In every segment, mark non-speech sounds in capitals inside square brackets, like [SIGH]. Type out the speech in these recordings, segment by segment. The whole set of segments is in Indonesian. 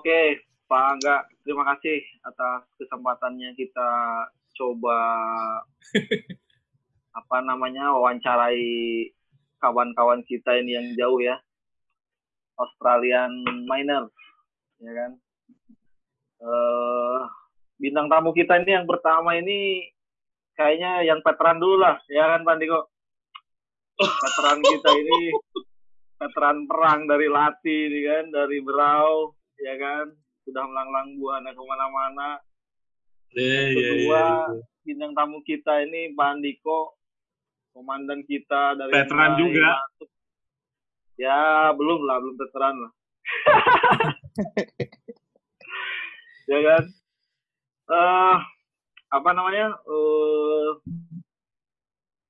Oke, Pak Angga, terima kasih atas kesempatannya kita coba [LAUGHS] apa namanya wawancarai kawan-kawan kita ini yang jauh ya, Australian Miner, ya kan. Uh, bintang tamu kita ini yang pertama ini kayaknya yang veteran dulu lah, ya kan Pak Diko? Veteran kita ini veteran perang dari Lati, kan, dari Berau, ya kan? Sudah melanglang buana ke mana-mana. Yeah, iya, kedua yeah, yeah. bintang tamu kita ini Pak Andiko komandan kita dari veteran juga. Masuk. ya belum lah belum veteran lah. [LAUGHS] Ya kan? Uh, apa namanya uh,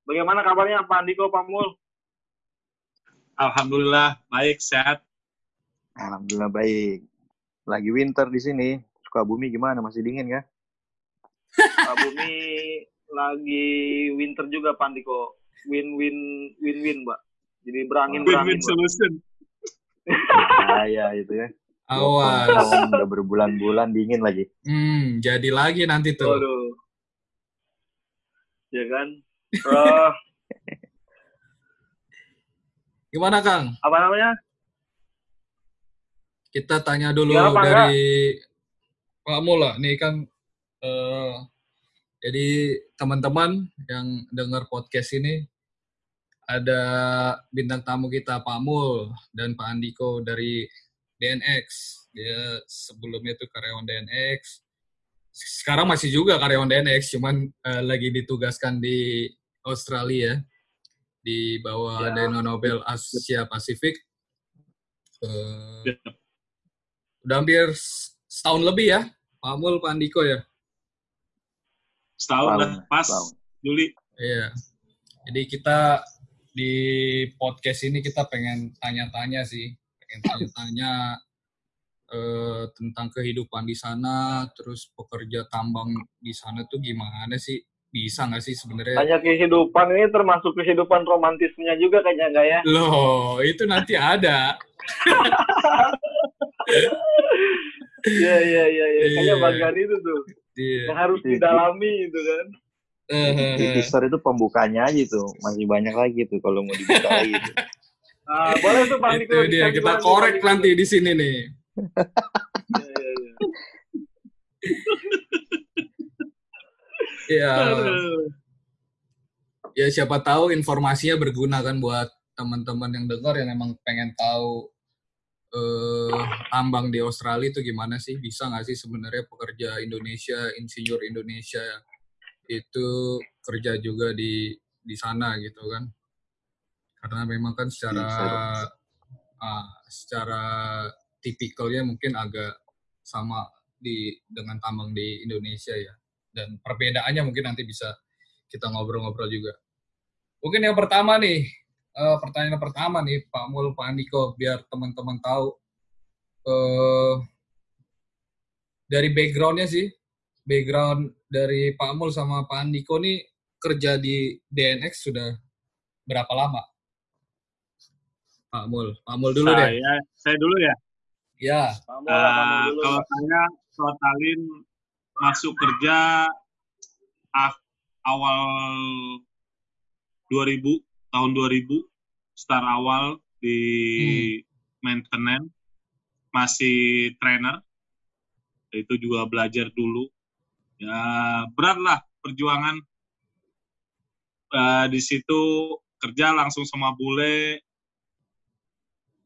bagaimana kabarnya Pak Andiko Pak Mul? Alhamdulillah baik sehat. Alhamdulillah baik lagi winter di sini. Sukabumi gimana? Masih dingin ya? Sukabumi lagi winter juga Pandiko. Win-win win-win, Mbak. Jadi berangin berangin. Win-win solution. [LAUGHS] ya itu ya. Awas. Udah berbulan-bulan dingin lagi. Hmm, jadi lagi nanti tuh. Waduh. Ya kan? Uh, [LAUGHS] Gimana Kang? Apa namanya? Kita tanya dulu ya, dari Pak Mula. Nih kan, uh, jadi teman-teman yang dengar podcast ini, ada bintang tamu kita Pak Mul dan Pak Andiko dari DNX. Dia sebelumnya itu karyawan DNX. Sekarang masih juga karyawan DNX, cuman uh, lagi ditugaskan di Australia di bawah ya. Dino Nobel Asia Pasifik. Uh, ya udah hampir setahun lebih ya, Pak Mul, Pak Andiko ya? Setahun lah, pas setahun. Juli. Iya. Jadi kita di podcast ini kita pengen tanya-tanya sih, pengen tanya-tanya eh, tentang kehidupan di sana, terus pekerja tambang di sana tuh gimana sih? Bisa nggak sih sebenarnya? Tanya kehidupan ini termasuk kehidupan romantisnya juga kayaknya nggak ya? Loh, itu nanti ada. [LAUGHS] Iya iya iya iya. Kayaknya iya. bagian itu tuh. Iya. Yang harus didalami itu kan. Di teaser itu pembukanya aja tuh. Masih banyak lagi tuh kalau mau dibuka lagi tuh. Ah, boleh tuh Pak Itu dia, kita korek nanti di sini nih. Iya. Ya siapa tahu informasinya berguna kan buat teman-teman yang dengar yang emang pengen tahu eh, tambang di Australia itu gimana sih? Bisa nggak sih sebenarnya pekerja Indonesia, insinyur Indonesia itu kerja juga di di sana gitu kan? Karena memang kan secara uh, secara tipikalnya mungkin agak sama di dengan tambang di Indonesia ya. Dan perbedaannya mungkin nanti bisa kita ngobrol-ngobrol juga. Mungkin yang pertama nih, uh, pertanyaan pertama nih Pak Mul, Pak Andiko, biar teman-teman tahu uh, dari backgroundnya sih, background dari Pak Mul sama Pak Andiko nih kerja di DNX sudah berapa lama? Pak Mul, Pak Mul dulu saya, deh. Saya dulu ya. Ya. Pak Mul, uh, dulu. Kalau saya totalin masuk kerja ah, awal 2000 tahun 2000 start awal di hmm. maintenance masih trainer. Itu juga belajar dulu. Ya berat lah perjuangan. Uh, di situ kerja langsung sama bule.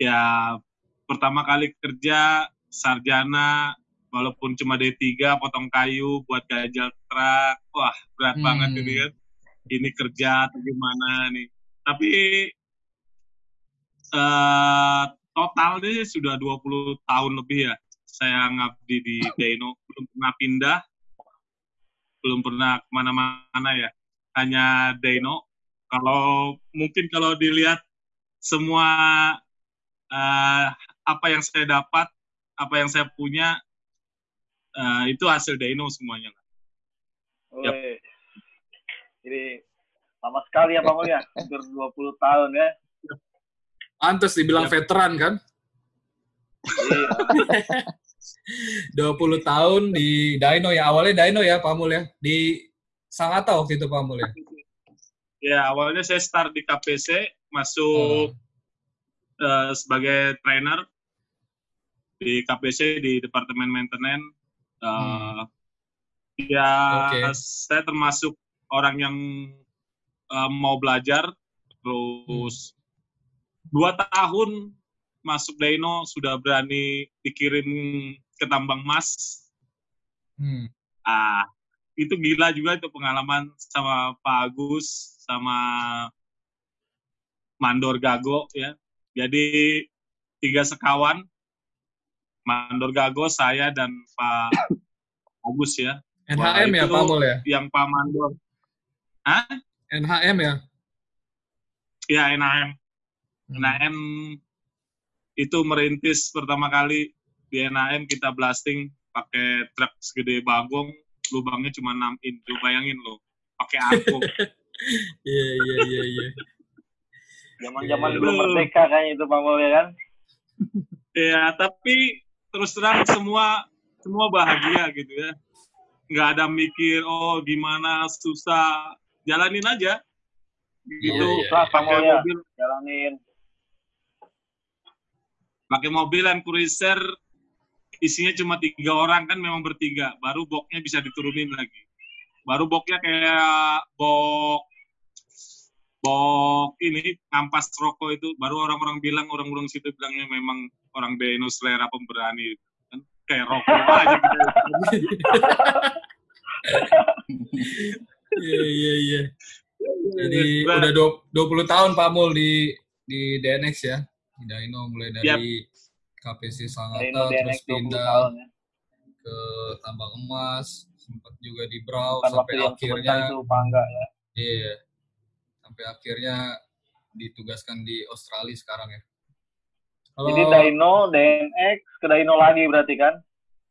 Ya pertama kali kerja sarjana walaupun cuma D3 potong kayu buat gajal truk. Wah berat hmm. banget ini kan. Ini kerja atau gimana nih? Tapi uh, total deh sudah 20 tahun lebih ya saya ngabdi di Dino belum pernah pindah. Belum pernah ke mana-mana ya. Hanya Dino kalau mungkin kalau dilihat semua uh, apa yang saya dapat apa yang saya punya uh, itu hasil Dino semuanya Yep. Jadi Lama sekali ya Pak ya, hampir 20 tahun ya. Antes dibilang ya. veteran kan? Iya. [LAUGHS] 20 tahun di Dino ya. Awalnya Dino ya, Pak Mul ya. Di Sangatta waktu itu Pak Mul ya. Ya, awalnya saya start di KPC, masuk eh, sebagai trainer di KPC di Departemen Maintenance. Eh, Hmm. Ya, Oke. saya termasuk orang yang eh, mau belajar, terus dua tahun masuk Dino sudah berani dikirim ke tambang emas. Hmm. Ah, itu gila juga itu pengalaman sama Pak Agus, sama Mandor Gago ya. Jadi tiga sekawan, Mandor Gago, saya dan Pak Agus ya. NHM ya Pak Mul ya. Yang Pak Mandor, NHM ya. ya NAM, Hmm. NAM itu merintis pertama kali di NAM kita blasting pakai truk segede bagong, lubangnya cuma 6 in. Lu bayangin lo, pakai arko. [LAUGHS] Iya iya iya iya. Zaman-zaman Iya. belum merdeka kayaknya itu Pak Mul ya kan. [LAUGHS] Ya, tapi terus terang semua semua bahagia gitu ya. Nggak ada mikir oh gimana susah, jalanin aja. Gitu. Iya, iya. Ikhlas Pak Pakai ya. mobil, Jalanin. Pakai mobil Land Cruiser isinya cuma tiga orang kan memang bertiga, baru boxnya bisa diturunin lagi. Baru boxnya kayak box box ini ngampas rokok itu baru orang-orang bilang orang-orang situ bilangnya memang orang Deno selera pemberani kan kayak rokok aja gitu. [LAUGHS] Iya iya iya. Jadi Nah, udah dua- 20 tahun Pak Mul di di DNX ya. Di Dino mulai dari KPC Dari Sangatta terus DNX 20 pindah tahun ya. ke tambang emas, sempat juga di Brau Bukan sampai akhirnya itu Pak enggak ya. iya. Sampai akhirnya ditugaskan di Australia sekarang ya. Kalau Jadi Dino, DNX, ke Dino lagi berarti kan?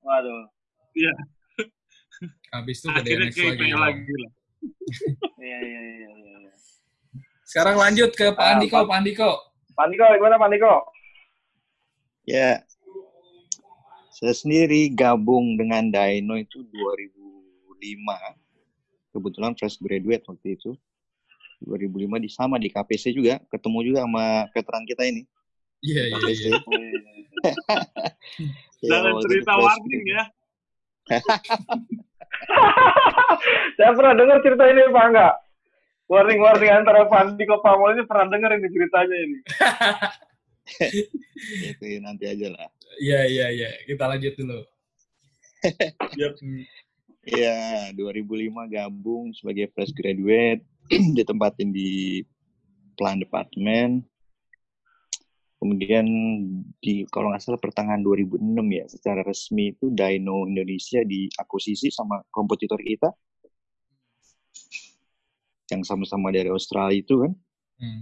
Waduh. habis itu ke akhirnya DNX lagi. Bang. lagi lah. Iya, iya, iya, iya. iya. Sekarang lanjut ke Pak Ah, Andiko, Pak Andiko. Pak Niko, gimana Pak Niko? Ya, saya sendiri gabung dengan Dino itu 2005. Kebetulan fresh graduate waktu itu. 2005 di sama di KPC juga, ketemu juga sama veteran kita ini. Iya iya iya. [LAUGHS] Ya, Jangan itu cerita warning ya. [LAUGHS] Saya pernah dengar cerita ini Pak enggak? Warning-warning antara Pak Niko Pak Mul ini pernah dengar ini ceritanya ini. Itu nanti aja lah. Iya iya iya. Kita lanjut dulu. [LAUGHS] Hmm. Iya, 2005 gabung sebagai fresh graduate, [CLEARS THROAT] ditempatin di plan departemen. Kemudian di kalau nggak salah pertengahan 2006 ya, secara resmi itu Dino Indonesia diakuisisi sama kompetitor kita yang sama-sama dari Australia itu kan. Hmm.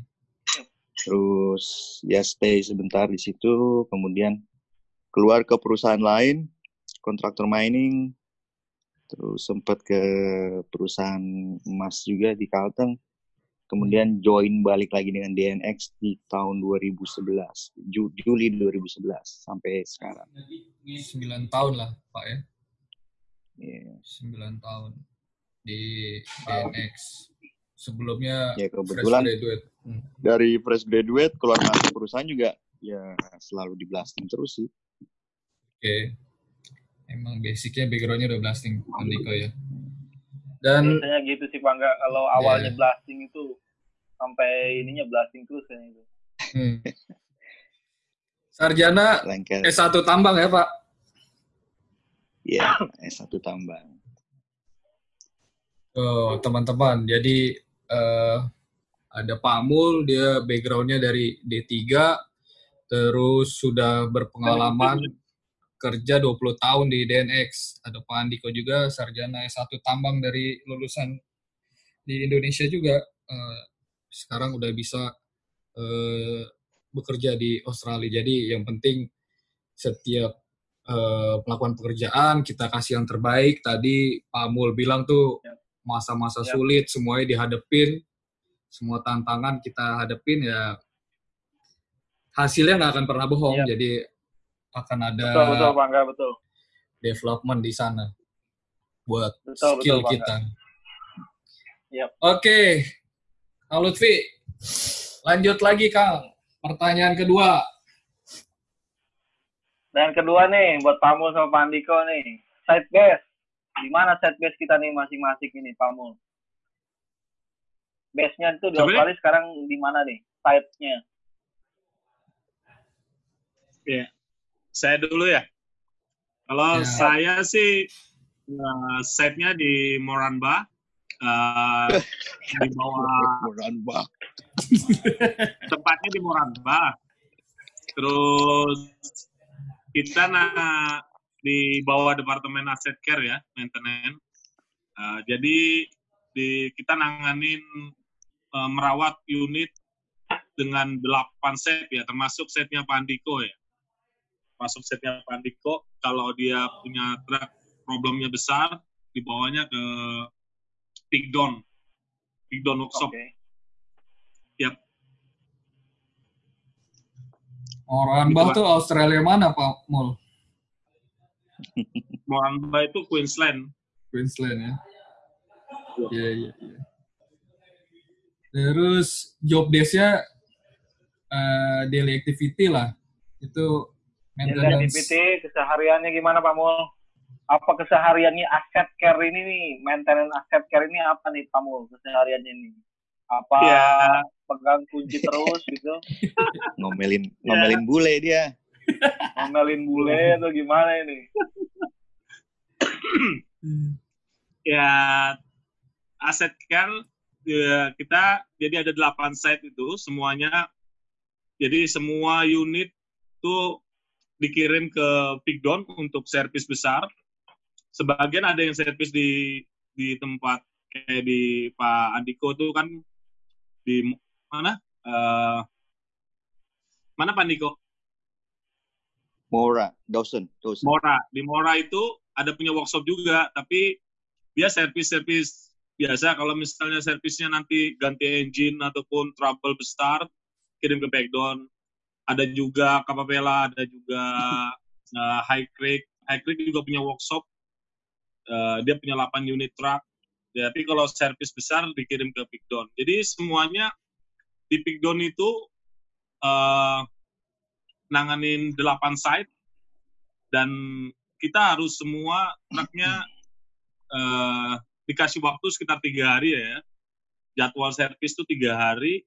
Terus ya stay sebentar di situ, kemudian keluar ke perusahaan lain, kontraktor mining, terus sempat ke perusahaan emas juga di Kalteng, kemudian join balik lagi dengan DNX di tahun 2011, Ju- Juli 2011 sampai sekarang. 9 tahun lah Pak ya. Iya. 9 tahun di DNX. Sebelumnya Ya fresh kebetulan graduate. Hmm. dari fresh graduate keluar masuk perusahaan juga ya selalu di blasting terus sih. Oke. Emang basicnya backgroundnya udah blasting Andiko ya. Dan Biasanya gitu sih Pak enggak kalau awalnya Iya. blasting itu sampai ininya blasting terus kayaknya itu. hmm. Sarjana Lengket. S1 tambang ya Pak? Ya, S1 tambang. Oh, teman-teman. Jadi eh, ada Pak Mul, dia backgroundnya dari D3, terus sudah berpengalaman kerja 20 tahun di DNX. Ada Pak Andiko juga, sarjana S1 tambang dari lulusan di Indonesia juga. Eh, sekarang udah bisa eh, bekerja di Australia. Jadi yang penting setiap eh, melakukan pekerjaan kita kasih yang terbaik. Tadi Pak Mul bilang tuh Yap. Masa-masa Yap. sulit semuanya dihadepin, semua tantangan kita hadepin ya hasilnya nggak akan pernah bohong. Yap. Jadi akan ada Betul betul Pak enggak betul. development di sana buat Betul, skill betul, kita. Yap. Oke, Kang Lutfi, lanjut lagi Kang. Pertanyaan kedua. Dan kedua nih, buat Pamul sama Pak Andiko nih. Side base. Di mana side base kita nih masing-masing ini, Pamul? Base-nya itu di nih? Australia sekarang di mana nih? Side-nya. Ya. Saya dulu ya. Kalau Ya. saya sih uh, setnya di Moranbah, uh, [LAUGHS] di bawah Moranbah. tempatnya di Moranbah. Terus kita nah di bawah departemen aset care ya, maintenance. Uh, jadi di kita nanganin uh, merawat unit dengan 8 set ya, termasuk setnya Pak Andiko ya. Masuk setnya Pak Andiko, kalau dia punya truk problemnya besar, dibawanya ke Pigdon. Pigdon. Workshop. Yap. Moranbah Gitu, tuh Australia mana Pak Mul? Moranbah itu Queensland. Queensland ya. Iya, iya, iya. Terus job desk-nya eh, daily activity lah. Itu maintenance. activity, kesehariannya gimana Pak Mul? Apa kesehariannya aset care ini nih? Maintenance aset care ini apa nih Pak Mul? Kesehariannya ini? Apa Ya. pegang kunci terus gitu? [LAUGHS] Ngomelin ngomelin bule dia. Ngomelin bule atau gimana ini? Hmm. ya aset care ya, kita jadi ada 8 site itu semuanya jadi semua unit itu dikirim ke Pigdon untuk servis besar sebagian ada yang servis di di tempat kayak di Pak Andiko tuh kan di mana Eh, mana Pak Andiko Mora, Dawson, Dawson. Mora. Di Mora itu ada punya workshop juga tapi dia servis-servis biasa. Kalau misalnya servisnya nanti ganti engine ataupun trouble besar kirim ke backdown ada juga Capabella ada juga uh, [LAUGHS] High Creek. High Creek juga punya workshop. Uh, dia punya 8 unit truck. Tapi kalau servis besar dikirim ke Pigdon jadi semuanya di Pigdon itu uh, nanganin 8 site. Dan kita harus semua truknya [CLEARS THROAT] eh, dikasih waktu sekitar tiga hari ya jadwal servis itu tiga hari.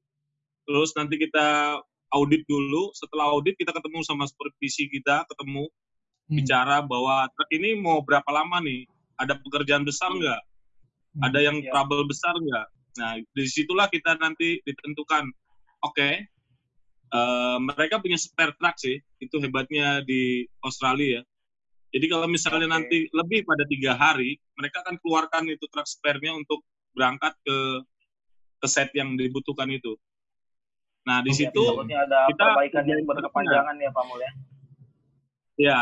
Terus nanti kita audit dulu. Setelah audit kita ketemu sama supervisi kita ketemu Hmm. bicara bahwa truk ini mau berapa lama nih? Ada pekerjaan besar nggak? Hmm. ada yang Ya. trouble besar nggak? Nah di situlah kita nanti ditentukan. Oke eh, mereka punya spare truck sih itu hebatnya di Australia ya jadi kalau misalnya Oke. nanti lebih pada tiga hari, mereka akan keluarkan itu truk spare-nya untuk berangkat ke ke set yang dibutuhkan itu. Nah di Ya, situ ada kita perbaikan yang berkepanjangan ya Pak Mul ya. ya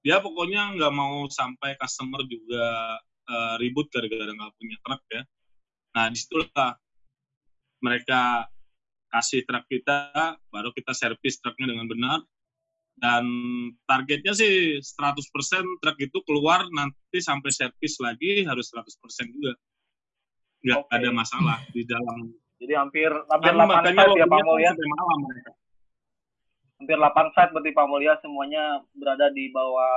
dia pokoknya nggak mau sampai customer juga eh, ribut gara-gara nggak punya truk ya. Nah di situlah mereka kasih truk kita, baru kita servis truknya dengan benar. Dan targetnya sih 100% truk itu keluar nanti sampai servis lagi harus 100% juga. Nggak Oke. ada masalah di dalam. Jadi hampir hampir Kan 8 makanya site ya Pak waktunya Mul ya. sampai malam mereka. Hampir 8 site berarti Pak Mul ya semuanya berada di bawah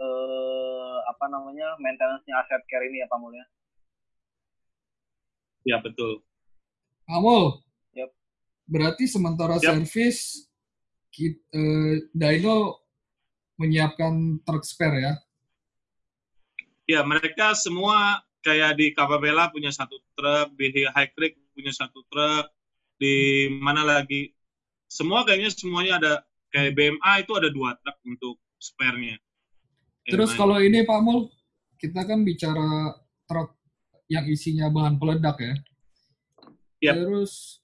eh, apa namanya maintenance-nya aset care ini ya Pak Mul ya. Betul. Amul. Berarti sementara Yap. servis kita, eh, Dino menyiapkan truk spare ya? Ya mereka semua kayak di Capabella punya satu truk, di High Creek punya satu truk, di mana lagi semua kayaknya semuanya ada kayak BMA itu ada dua truk untuk spare-nya. Terus BMA. kalau ini Pak Mul, kita kan bicara truk yang isinya bahan peledak ya. Yap. Terus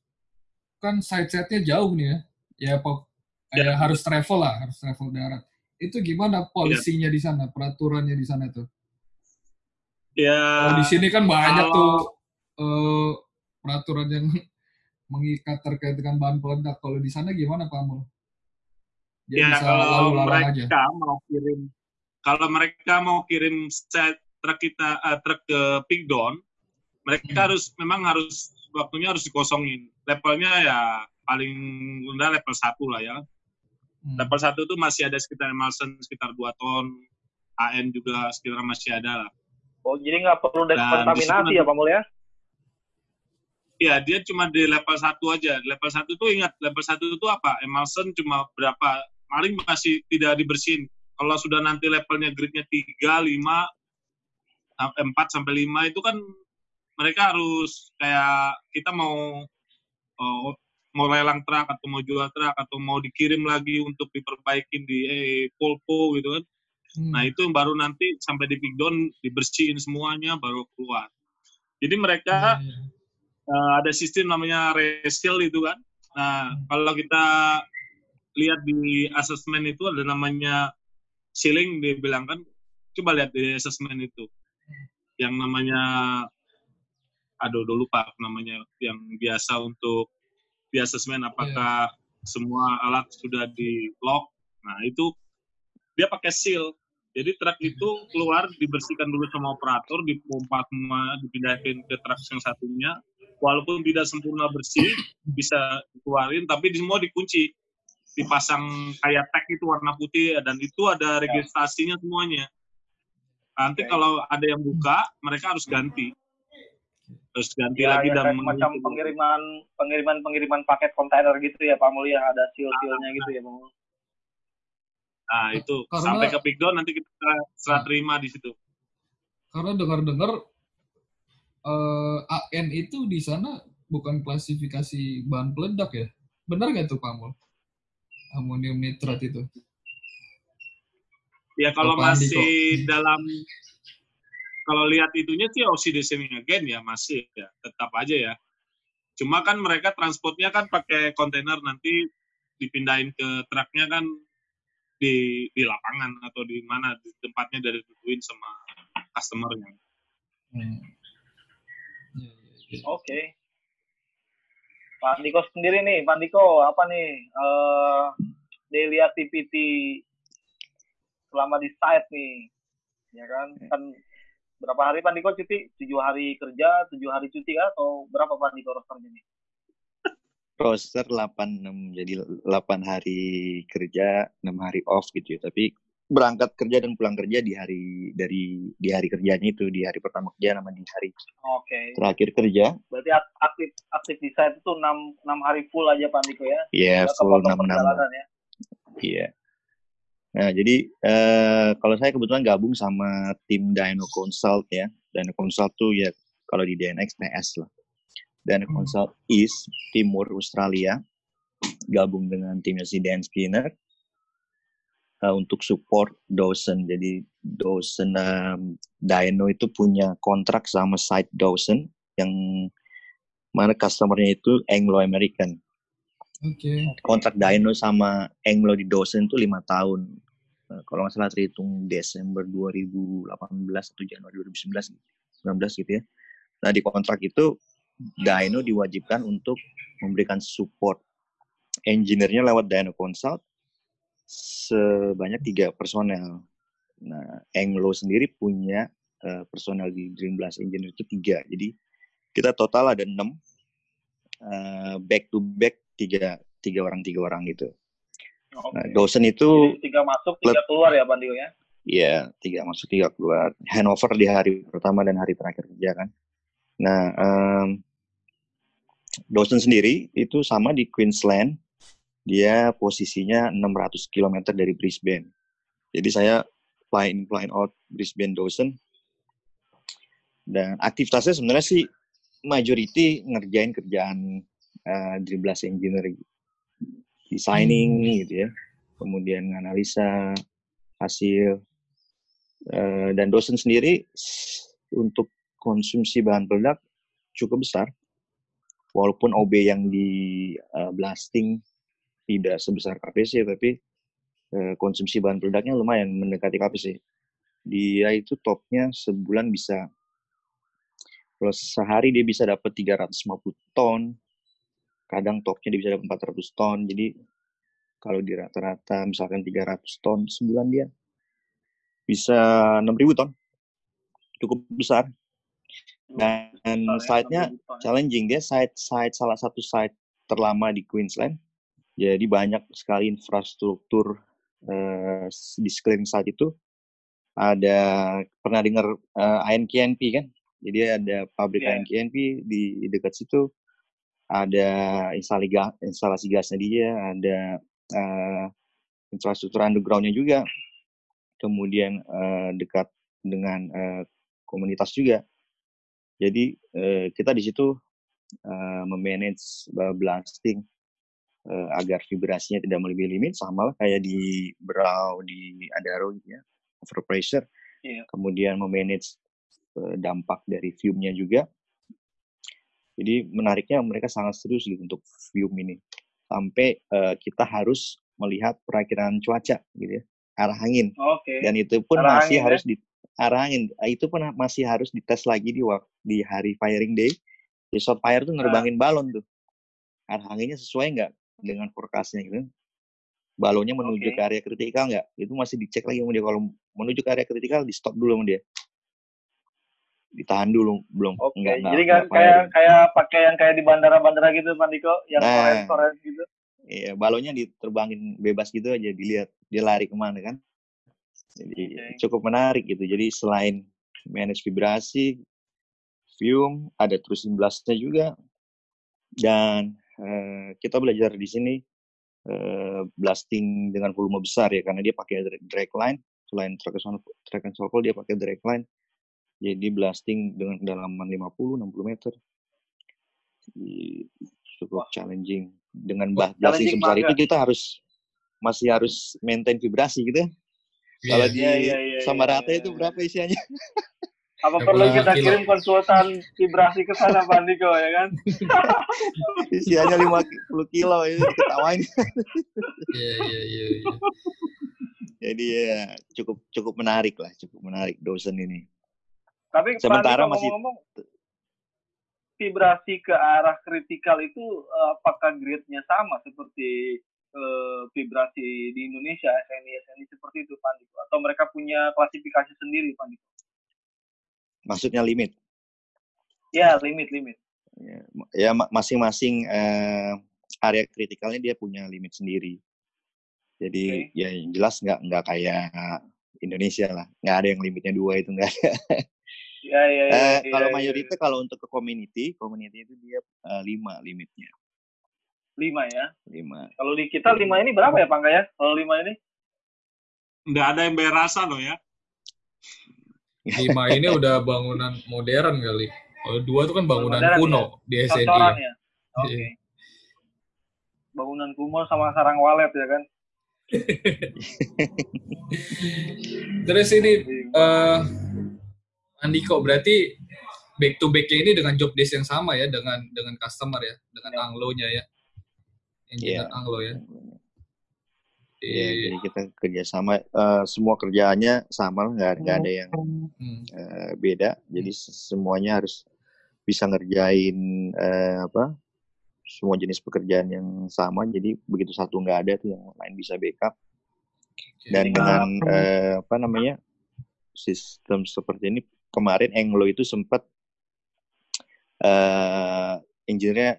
kan side-side-nya jauh nih ya. Ya Pak, Ya. harus travel lah, harus travel darat. Itu gimana polisinya di sana, peraturannya di sana tuh? ya Kalau di sini kan banyak kalau- tuh eh, peraturan yang [LAUGHS] mengikat terkait dengan bahan peledak. Kalau di sana gimana Pak Mul? Dia ya bisa kalau lalu lalang aja. mereka mau kirim kalau mereka mau kirim set truk kita uh, truk ke Pigdon, mereka Hmm. harus memang harus waktunya harus dikosongin. Levelnya ya paling rendah level 1 lah ya. Hmm. Level 1 itu masih ada sekitar Emerson sekitar 2 ton, AN juga sekitar masih ada lah. Oh, jadi nggak perlu Dan dekontaminasi ya, Pak Mul ya? Iya, dia cuma di level 1 aja. Level 1 tuh ingat, level 1 itu apa? Emulsion cuma berapa? Paling masih tidak dibersihin. Kalau sudah nanti levelnya grade-nya 3, 5, 4 sampai 5 itu kan mereka harus kayak kita mau oh, mau lelang truk atau mau jual truk atau mau dikirim lagi untuk diperbaikin di eh, Polpo gitu kan. Hmm. Nah, itu yang baru nanti sampai di Pigdon dibersihin semuanya baru keluar. Jadi mereka iya. eh, ada sistem namanya resil itu kan. Nah, Hmm. kalau kita lihat di asesmen itu ada namanya ceiling dibilang kan, coba lihat di asesmen itu. Yang namanya, aduh udah lupa namanya, yang biasa untuk di asesmen apakah semua alat sudah di lock. Nah, itu dia pakai seal. Jadi truk itu keluar dibersihkan dulu sama operator, dipompa semua, dipindahin ke truk yang satunya. Walaupun tidak sempurna bersih, [COUGHS] bisa dikeluarin, tapi di- semua dikunci. Dipasang kayak tag itu warna putih, dan itu ada registrasinya semuanya. Nanti kalau ada yang buka, mereka harus ganti. Harus ganti Ya, lagi ya, dan mengisi. pengiriman pengiriman pengiriman paket kontainer gitu ya, Pak Mul ya, ada seal-sealnya gitu ya, Pak Mul. Nah, itu Karena- sampai ke Pigdon nanti kita serah terima di situ. Karena dengar-dengar eh, AN itu di sana bukan klasifikasi bahan peledak ya? Benar nggak tuh Pak Mul? Amonium nitrat itu. Ya kalau Bapak masih dalam kalau lihat itunya sih oxidation again ya masih ya tetap aja ya. Cuma kan mereka transportnya kan pakai kontainer nanti dipindahin ke truknya kan di di lapangan atau di mana di tempatnya dari ditentuin sama customernya. Hmm. Oke. Pak Andiko sendiri nih, Pak Andiko apa nih eh daily activity selama di site nih, ya kan? Kan berapa hari Pak Andiko cuti? Tujuh hari kerja, tujuh hari cuti kan? Atau berapa Pak Andiko rosternya nih? roster 86 jadi 8 hari kerja 6 hari off gitu ya tapi berangkat kerja dan pulang kerja di hari dari di hari kerjanya itu di hari pertama kerja sama di hari Oke. terakhir kerja Berarti ak- aktif aktif di site itu enam enam hari full aja Pak Andiko ya? ya Nggak full kepotong 66 perjalanan ya? Nah jadi eh, kalau saya kebetulan gabung sama tim Dino Consult ya Dino Consult tuh ya kalau di DNX TS lah Dino Hmm. Consult East Timur Australia gabung dengan timnya si Dan Skinner uh, untuk support Dawson. Jadi Dawson um, Dino itu punya kontrak sama site Dawson yang mana customernya itu Anglo American. Oke. Kontrak Dino sama Anglo di Dawson itu lima tahun. Uh, kalau nggak salah terhitung Desember 2018 atau Januari 2019 19 gitu ya. Nah di kontrak itu Dino diwajibkan untuk memberikan support engineer-nya lewat Dino Consult sebanyak tiga personel. Nah, Anglo sendiri punya eh, personel di Dream Blast Engineer itu tiga. Jadi kita total ada enam eh, back to back tiga tiga orang tiga orang gitu. Oke. Nah, Dawson itu Jadi tiga masuk, tiga keluar ya Andiko ya? ya tiga masuk tiga keluar. Handover di hari pertama dan hari terakhir kerja kan. Nah, em, Dawson sendiri itu sama di Queensland. Dia posisinya 600 km dari Brisbane. Jadi saya fly in fly out Brisbane Dawson. Dan aktivitasnya sebenarnya sih majority ngerjain kerjaan uh, Blast Engineering. Designing gitu ya. Kemudian analisa hasil Eh, dan dosen sendiri untuk konsumsi bahan peledak cukup besar. Walaupun OB yang di eh, blasting tidak sebesar KPC, tapi eh, konsumsi bahan peledaknya lumayan mendekati KPC. Dia itu topnya sebulan bisa, kalau sehari dia bisa dapat 350 ton, kadang topnya dia bisa dapat 400 ton. Jadi kalau di rata-rata misalkan 300 ton sebulan dia bisa 6.000 ton. Cukup besar. Dan ya, site-nya 6.000 ton ya. challenging dia site site salah satu site terlama di Queensland. Jadi banyak sekali infrastruktur eh, di sekeliling site itu. Ada pernah dengar eh, INKNP kan? Jadi ada pabrik Iya. INKNP di dekat situ. Ada instalasi gas, instalasi gasnya dia, ada eh, infrastruktur underground-nya juga. Kemudian eh, dekat dengan eh, komunitas juga. Jadi eh, kita di situ eh, memanage blasting eh, agar vibrasinya tidak melebihi limit sama lah kayak di Brau di Adaro gitu ya overpressure Iya. kemudian memanage eh, dampak dari fume-nya juga jadi menariknya mereka sangat serius gitu untuk fume ini. Sampai eh, kita harus melihat perakiraan cuaca gitu ya arah angin. Oke. dan itu pun Arah masih angin ya? harus di arah angin. Ah, itu pun masih harus dites lagi di di hari firing day. Di shot fire tuh nerbangin balon tuh. Arah anginnya sesuai nggak dengan forecastnya gitu? Balonnya menuju Oke. ke area kritikal nggak? Itu masih dicek lagi sama dia. Kalau menuju ke area kritikal di stop dulu sama dia ditahan dulu belum Oke. nggak nggak Jadi kan kayak firing. kayak pakai yang kayak di bandara-bandara gitu, Pak Diko, yang Nah. koren-koren gitu. Iya, balonnya diterbangin bebas gitu aja dilihat dia lari ke mana kan. Jadi Oke. cukup menarik gitu. Jadi selain manage vibrasi, fume, ada terusin blastnya juga. Dan eh, kita belajar di sini eh, blasting dengan volume besar ya karena dia pakai dra- drag line. Selain track and track and circle dia pakai drag line. Jadi blasting dengan kedalaman 50-60 meter. Jadi, cukup challenging. Dengan bah- blasting challenging sebesar banget. itu kita harus masih harus maintain vibrasi gitu. ya. Kalau Iya. di Iya, iya, iya, sama rata iya, itu iya. berapa isinya? Apa Ya, perlu kita kilo. kirim konsultan vibrasi ke sana, Pak Diko, ya kan? [LAUGHS] isinya 50 kilo itu diketawain. Iya, iya, iya. iya. Jadi ya cukup cukup menarik lah, cukup menarik dosen ini. Tapi Sementara Diko masih- ngomong-ngomong, vibrasi ke arah kritikal itu eh, apakah grade-nya sama seperti eh, vibrasi di Indonesia, SNI, SNI seperti itu, Pak Diko? Atau mereka punya klasifikasi sendiri, Pak Diko? Maksudnya limit. Ya, limit-limit. Ya, ya ma- masing-masing eh, area kritikalnya dia punya limit sendiri. Jadi ya yang jelas nggak nggak kayak Indonesia lah, nggak ada yang limitnya dua itu nggak ada. [LAUGHS] Ya, ya, ya. Eh, ya, kalau ya, mayoritas kalau untuk ke community, community itu dia eh, lima limitnya, Lima ya. lima. Kalau di kita lima ini berapa ya, Pak Angga, ya? Kalau lima ini? Nggak ada yang bayar rasa loh ya. Lima ini [LAUGHS] udah bangunan modern kali. Kalau dua itu kan bangunan Modern, kuno di SNI. Cocoran ya. ya? Oke. Iya. Bangunan kumo sama sarang walet ya kan? [LAUGHS] Terus ini eh Andiko berarti back to back ini dengan job desk yang sama ya dengan dengan customer ya, dengan Ya. Anglo-nya ya. Engineer Iya. Anglo ya. Iya, Di- jadi kita kerjasama, eh, semua kerjaannya sama, lah, nggak nggak ada yang hmm. eh, beda. Jadi se- semuanya harus bisa ngerjain eh, apa semua jenis pekerjaan yang sama. Jadi begitu satu nggak ada tuh yang lain bisa backup. Dan dengan eh, apa namanya sistem seperti ini kemarin Anglo itu sempat eh engineer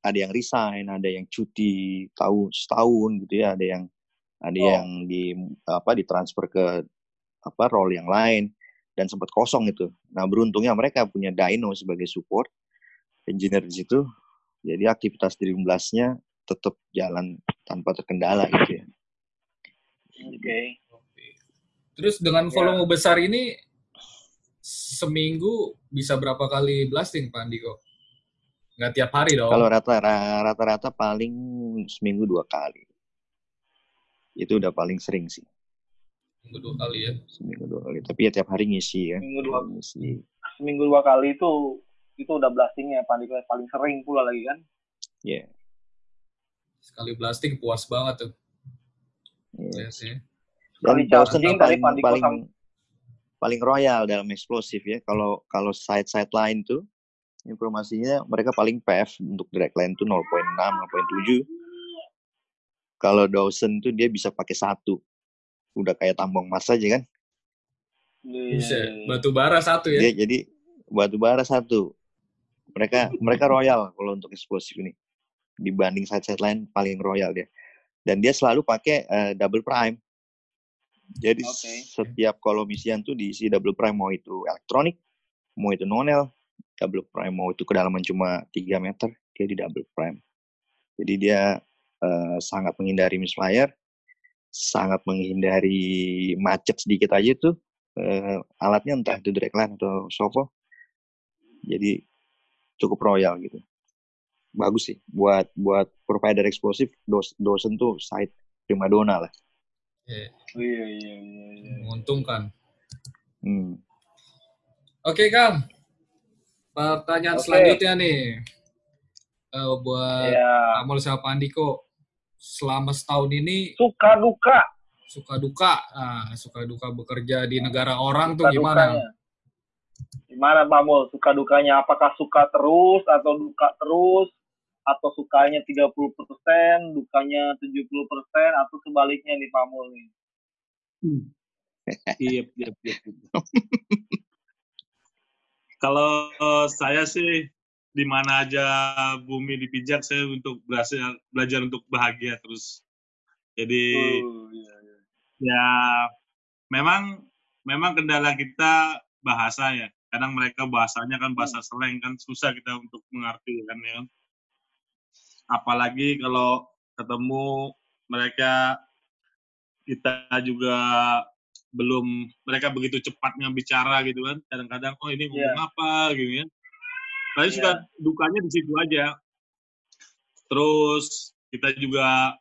ada yang resign, ada yang cuti tahun setahun gitu ya, ada yang ada Oh. yang di apa ditransfer ke apa role yang lain dan sempat kosong itu. Nah beruntungnya mereka punya Dino sebagai support engineer di situ, jadi aktivitas di nya tetap jalan tanpa terkendala gitu ya. Oke. Terus dengan Ya. volume besar ini seminggu bisa berapa kali blasting Pak Andiko? Nggak tiap hari dong. Kalau rata rata-rata paling seminggu dua kali. Itu udah paling sering sih, Seminggu dua kali ya. seminggu dua kali. Tapi ya tiap hari ngisi ya. Seminggu dua Ngisi. seminggu dua kali itu itu udah blastingnya Pak Diko paling sering pula lagi kan? Ya. Sekali blasting puas banget tuh. ya. lihatnya. Dan Sekali Dawson charging yang tadi paling paling sam- paling royal dalam eksplosif ya. Kalau kalau side side lain tuh informasinya mereka paling PF untuk direct line tuh 0.6, 0.7. Kalau Dawson tuh dia bisa pakai satu. Udah kayak tambang emas aja kan. Iya, Buset, iya, batu bara satu ya. Dia jadi batu bara satu. Mereka mereka royal kalau untuk eksplosif ini. Dibanding side-side lain paling royal dia. Dan dia selalu pakai eh, double prime. Jadi Oke. setiap kalau misian tuh diisi double prime mau itu elektronik, mau itu nonel, double prime mau itu kedalaman cuma 3 meter, dia di double prime. Jadi dia eh, sangat menghindari misfire, sangat menghindari macet sedikit aja tuh eh, alatnya entah itu dragline atau Sovo. Jadi cukup royal gitu. Bagus sih buat buat provider eksplosif dos, dosen tuh side primadona lah. Iya, Iya, iya, iya, iya. menguntungkan. Hmm. Oke, Kang. Pertanyaan Oke. selanjutnya nih. Eh, buat Iya. Amol sama Pak Andiko. Selama setahun ini Suka duka. suka duka, nah, suka duka bekerja di negara orang tuh Suka gimana? dukanya. Gimana Pak Mul? Suka dukanya apakah suka terus atau duka terus? Atau sukanya 30%, dukanya 70%, atau sebaliknya nih Pak Mul nih? Iya, iya, iya. Kalau eh, saya sih di mana aja bumi dipijak saya untuk belajar belajar untuk bahagia terus. Jadi Oh, iya, iya. ya memang memang kendala kita bahasa ya. Kadang mereka bahasanya kan bahasa slang kan susah kita untuk mengerti kan ya. Apalagi kalau ketemu mereka kita juga belum mereka begitu cepatnya bicara gitu kan. Kadang-kadang oh ini ngomong apa gitu ya. Tapi suka dukanya di situ aja. Terus kita juga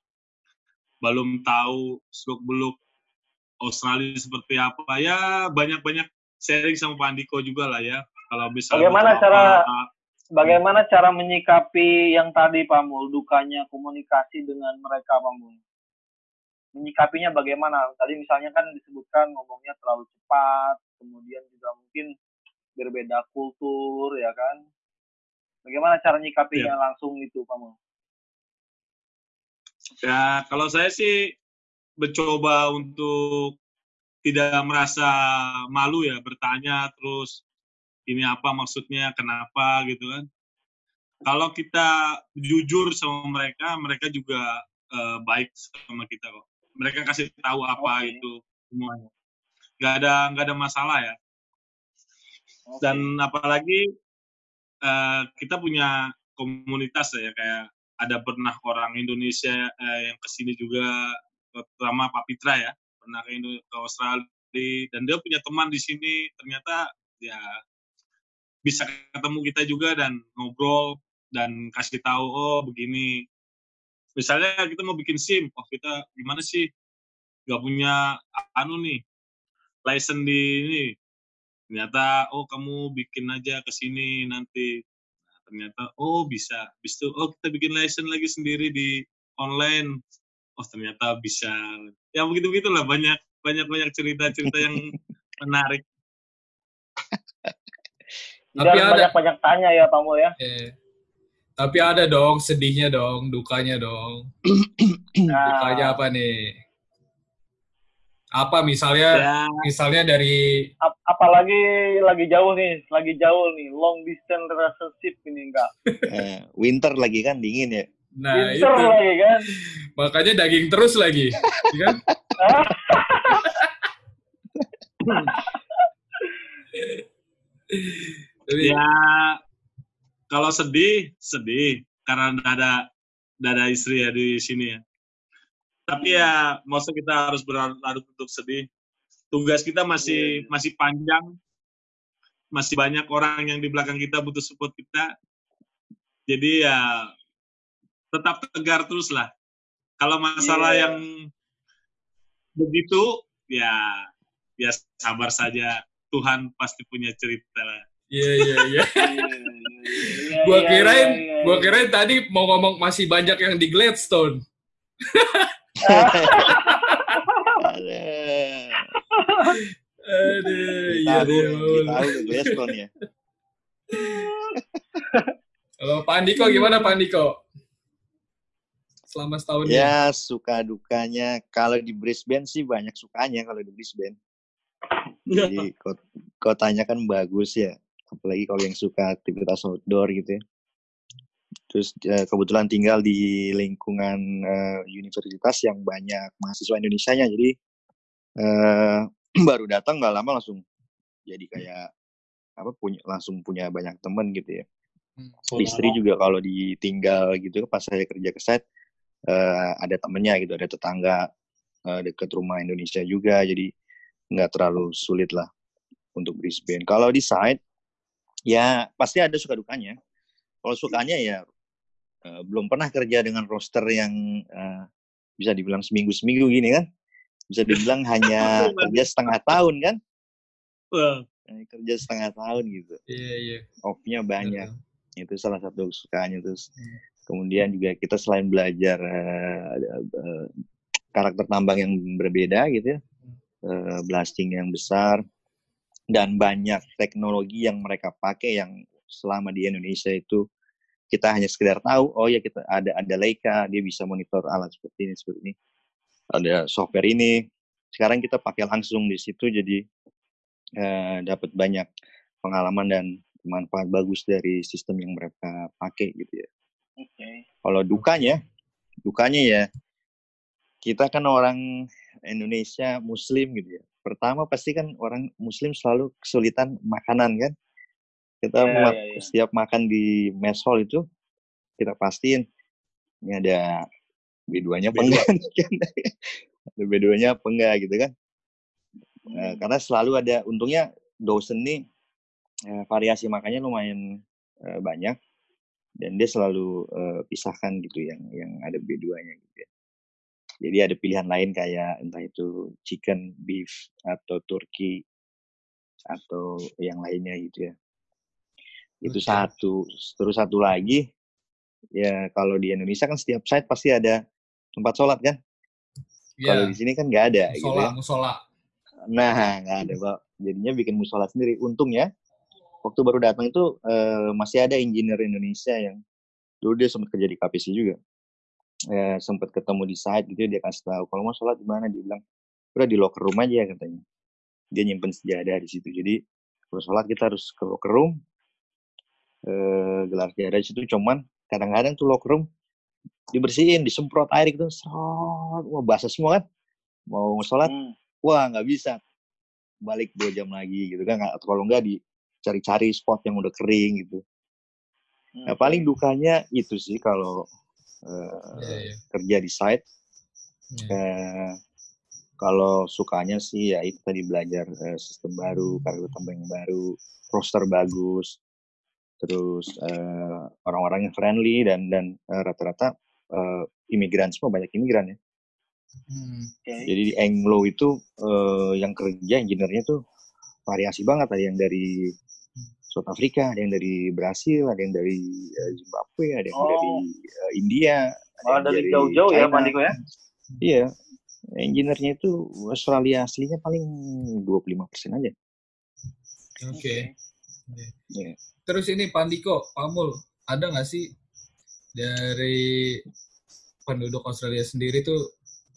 belum tahu seluk beluk Australia seperti apa ya banyak-banyak sharing sama Pak Andiko juga lah ya kalau bisa Bagaimana cara- apa, Bagaimana cara menyikapi yang tadi Pak Mul, dukanya komunikasi dengan mereka Pak Mul? Menyikapinya bagaimana? Tadi misalnya kan disebutkan ngomongnya terlalu cepat, kemudian juga mungkin berbeda kultur, ya kan? Bagaimana cara nyikapinya langsung itu Pak Mul? ya kalau saya sih mencoba untuk tidak merasa malu ya bertanya terus ini apa maksudnya kenapa gitu kan. Kalau kita jujur sama mereka mereka juga eh, baik sama kita kok. Mereka kasih tahu apa Oke. itu semuanya. Nggak ada nggak ada masalah ya. Oke. dan apalagi eh, kita punya komunitas ya kayak ada pernah orang Indonesia eh, yang ke sini juga terutama Pak Pitra ya pernah ke, Indo- ke Australia dan dia punya teman di sini. Ternyata ya bisa ketemu kita juga dan ngobrol dan kasih tahu oh begini. Misalnya kita mau bikin SIM oh kita gimana sih? Nggak punya anu nih license di ini. Ternyata oh kamu bikin aja ke sini nanti. Nah, ternyata oh bisa. Bis itu oh kita bikin license lagi sendiri di online. Oh ternyata bisa. Ya begitu begitulah banyak banyak banyak cerita cerita yang [LAUGHS] menarik Tapi ada- banyak-banyak tanya ya Pak Mul ya. Eh, tapi ada dong sedihnya dong, dukanya dong. [CLEARS THROAT] Nah, Dukanya apa nih? Apa misalnya ya misalnya dari ap- apalagi lagi jauh nih, lagi jauh nih, long distance relationship ini enggak. [LAUGHS] Eh, winter lagi kan dingin ya. nah Winter itu lagi kan. makanya daging terus lagi, ya kan? [LAUGHS] Jadi, ya. Kalau sedih sedih. Karena ada ada istri ya di sini ya. Tapi ya masa kita harus berlarut untuk sedih. Tugas kita masih Iya, iya. masih panjang. Masih banyak orang yang di belakang kita butuh support kita. Jadi ya tetap tegar terus lah. Kalau masalah Iya. yang begitu ya ya sabar saja. Tuhan pasti punya cerita lah Iya [LAUGHS] iya iya. Iya, Gua iya, kirain, iya, iya, gua iya. kirain tadi mau ngomong masih banyak yang di Gladstone. Ada. Aduh, iya deh. tahu Gladstone ya. Kalau Pak Andiko gimana Pak Andiko? Selama setahun ini. Ya suka dukanya kalau di Brisbane sih banyak sukanya kalau di Brisbane. [LAUGHS] Jadi kot- kotanya kan bagus ya, apalagi kalau yang suka aktivitas outdoor gitu ya. Terus eh, kebetulan tinggal di lingkungan eh, universitas yang banyak mahasiswa Indonesianya, jadi eh, [CLEARS THROAT] baru datang nggak lama langsung jadi kayak apa punya langsung punya banyak temen gitu ya. Hmm. Istri juga kalau ditinggal gitu pas saya kerja ke site eh, ada temennya gitu, ada tetangga eh, deket rumah Indonesia juga, jadi nggak terlalu sulit lah untuk Brisbane. Kalau di site ya pasti ada suka dukanya. Kalau sukanya ya eh, belum pernah kerja dengan roster yang eh, bisa dibilang seminggu-seminggu gini kan. Bisa dibilang [LAUGHS] hanya kerja setengah tahun kan. Eh, kerja setengah tahun gitu. Iya, iya. Off-nya banyak. Betul. Itu salah satu sukanya terus. Hmm. Kemudian juga kita selain belajar eh, eh, karakter tambang yang berbeda gitu ya. eh, blasting yang besar dan banyak teknologi yang mereka pakai yang selama di Indonesia itu kita hanya sekedar tahu oh ya kita ada ada Leica dia bisa monitor alat seperti ini seperti ini ada software ini sekarang kita pakai langsung di situ jadi eh, dapat banyak pengalaman dan manfaat bagus dari sistem yang mereka pakai gitu ya Oke. kalau dukanya dukanya ya kita kan orang Indonesia Muslim gitu ya. Pertama pasti kan orang Muslim selalu kesulitan makanan kan. Kita ma- iya, iya. setiap makan di mess hall itu kita pastiin ini ada B2-nya apa B2. enggak [LAUGHS] kan. ada B2-nya apa enggak gitu kan. Eh, Hmm. karena selalu ada untungnya dosen nih eh, variasi makannya lumayan eh, banyak dan dia selalu eh, pisahkan gitu yang yang ada B2-nya gitu ya. Jadi ada pilihan lain kayak entah itu chicken, beef atau turkey atau yang lainnya gitu ya. Itu Oke. satu. Terus satu lagi ya kalau di Indonesia kan setiap site pasti ada tempat sholat kan. Kalau Iya. di sini kan nggak ada gitu Musola, ya. musola. Nah, nggak ada, Pak. Jadinya bikin musola sendiri. Untungnya, waktu baru datang itu eh, masih ada engineer Indonesia yang dulu dia sempat kerja di KPC juga. Eh, sempat ketemu di site gitu, dia kasih tahu kalau mau sholat di mana, dia bilang udah di locker room aja katanya. Dia nyimpen sejadah di situ. Jadi kalau sholat kita harus ke locker room, eh, gelar sejadah di situ. Cuman kadang-kadang tuh locker room dibersihin, disemprot air gitu, serot, wah basah semua kan. Mau sholat, Hmm. wah nggak bisa balik dua jam lagi gitu kan atau kalau nggak dicari-cari spot yang udah kering gitu nah paling dukanya itu sih kalau eh, Iya, iya. kerja di site Iya. Eh, kalau sukanya sih ya itu tadi belajar eh, sistem baru karakter tambang yang baru roster bagus terus eh, orang-orangnya friendly dan dan eh, rata-rata eh, imigran semua banyak imigran ya Hmm. Oke. Jadi di Anglo itu eh, yang kerja engineer-nya tuh variasi banget. Ada yang dari South Africa, ada yang dari Brasil, ada yang dari eh, Zimbabwe, ada yang Oh. dari eh, India. ada Oh, yang dari jauh-jauh ya, Niko ya? Iya. Engineer-nya itu Australia aslinya paling 25% aja. Oke. Iya. Terus ini Pak Andiko, Pak Mul, ada nggak sih dari penduduk Australia sendiri tuh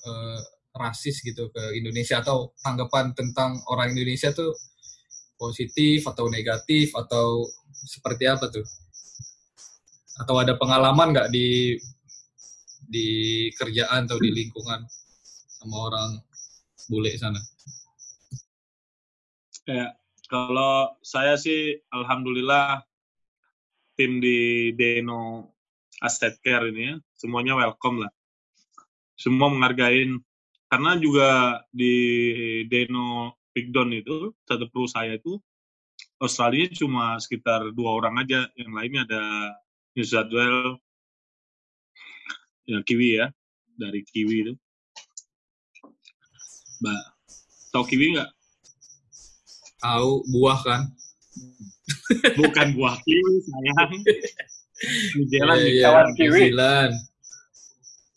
eh, rasis gitu ke Indonesia atau tanggapan tentang orang Indonesia tuh positif atau negatif atau seperti apa tuh? Atau ada pengalaman nggak di di kerjaan atau di lingkungan sama orang bule sana? Ya, kalau saya sih alhamdulillah tim di Deno Asset Care ini ya, semuanya welcome lah. Semua menghargain karena juga di Deno Pigdon itu satu perusahaan itu Australia cuma sekitar dua orang aja, yang lainnya ada New South Wales, ya Kiwi ya, dari Kiwi itu. Mbak, tahu Kiwi nggak? Tahu buah kan? Bukan buah kiwi sayang. [LAUGHS] New Zealand, Iya, New iya, kawan New Kiwi. Zealand.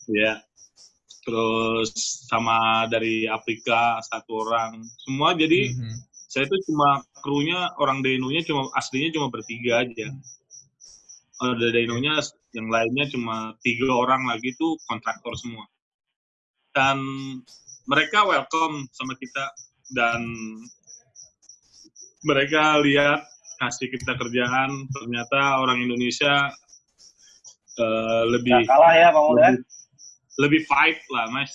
Ya. Terus sama dari Afrika satu orang. Semua jadi Mhm. saya itu cuma krunya orang Denonya cuma aslinya cuma bertiga aja. Ada Denonya yang lainnya cuma tiga orang lagi tuh kontraktor semua. Dan mereka welcome sama kita dan mereka lihat kasih kita kerjaan ternyata orang Indonesia uh, lebih Nggak kalah ya Bang. Lebih, fight lah mas.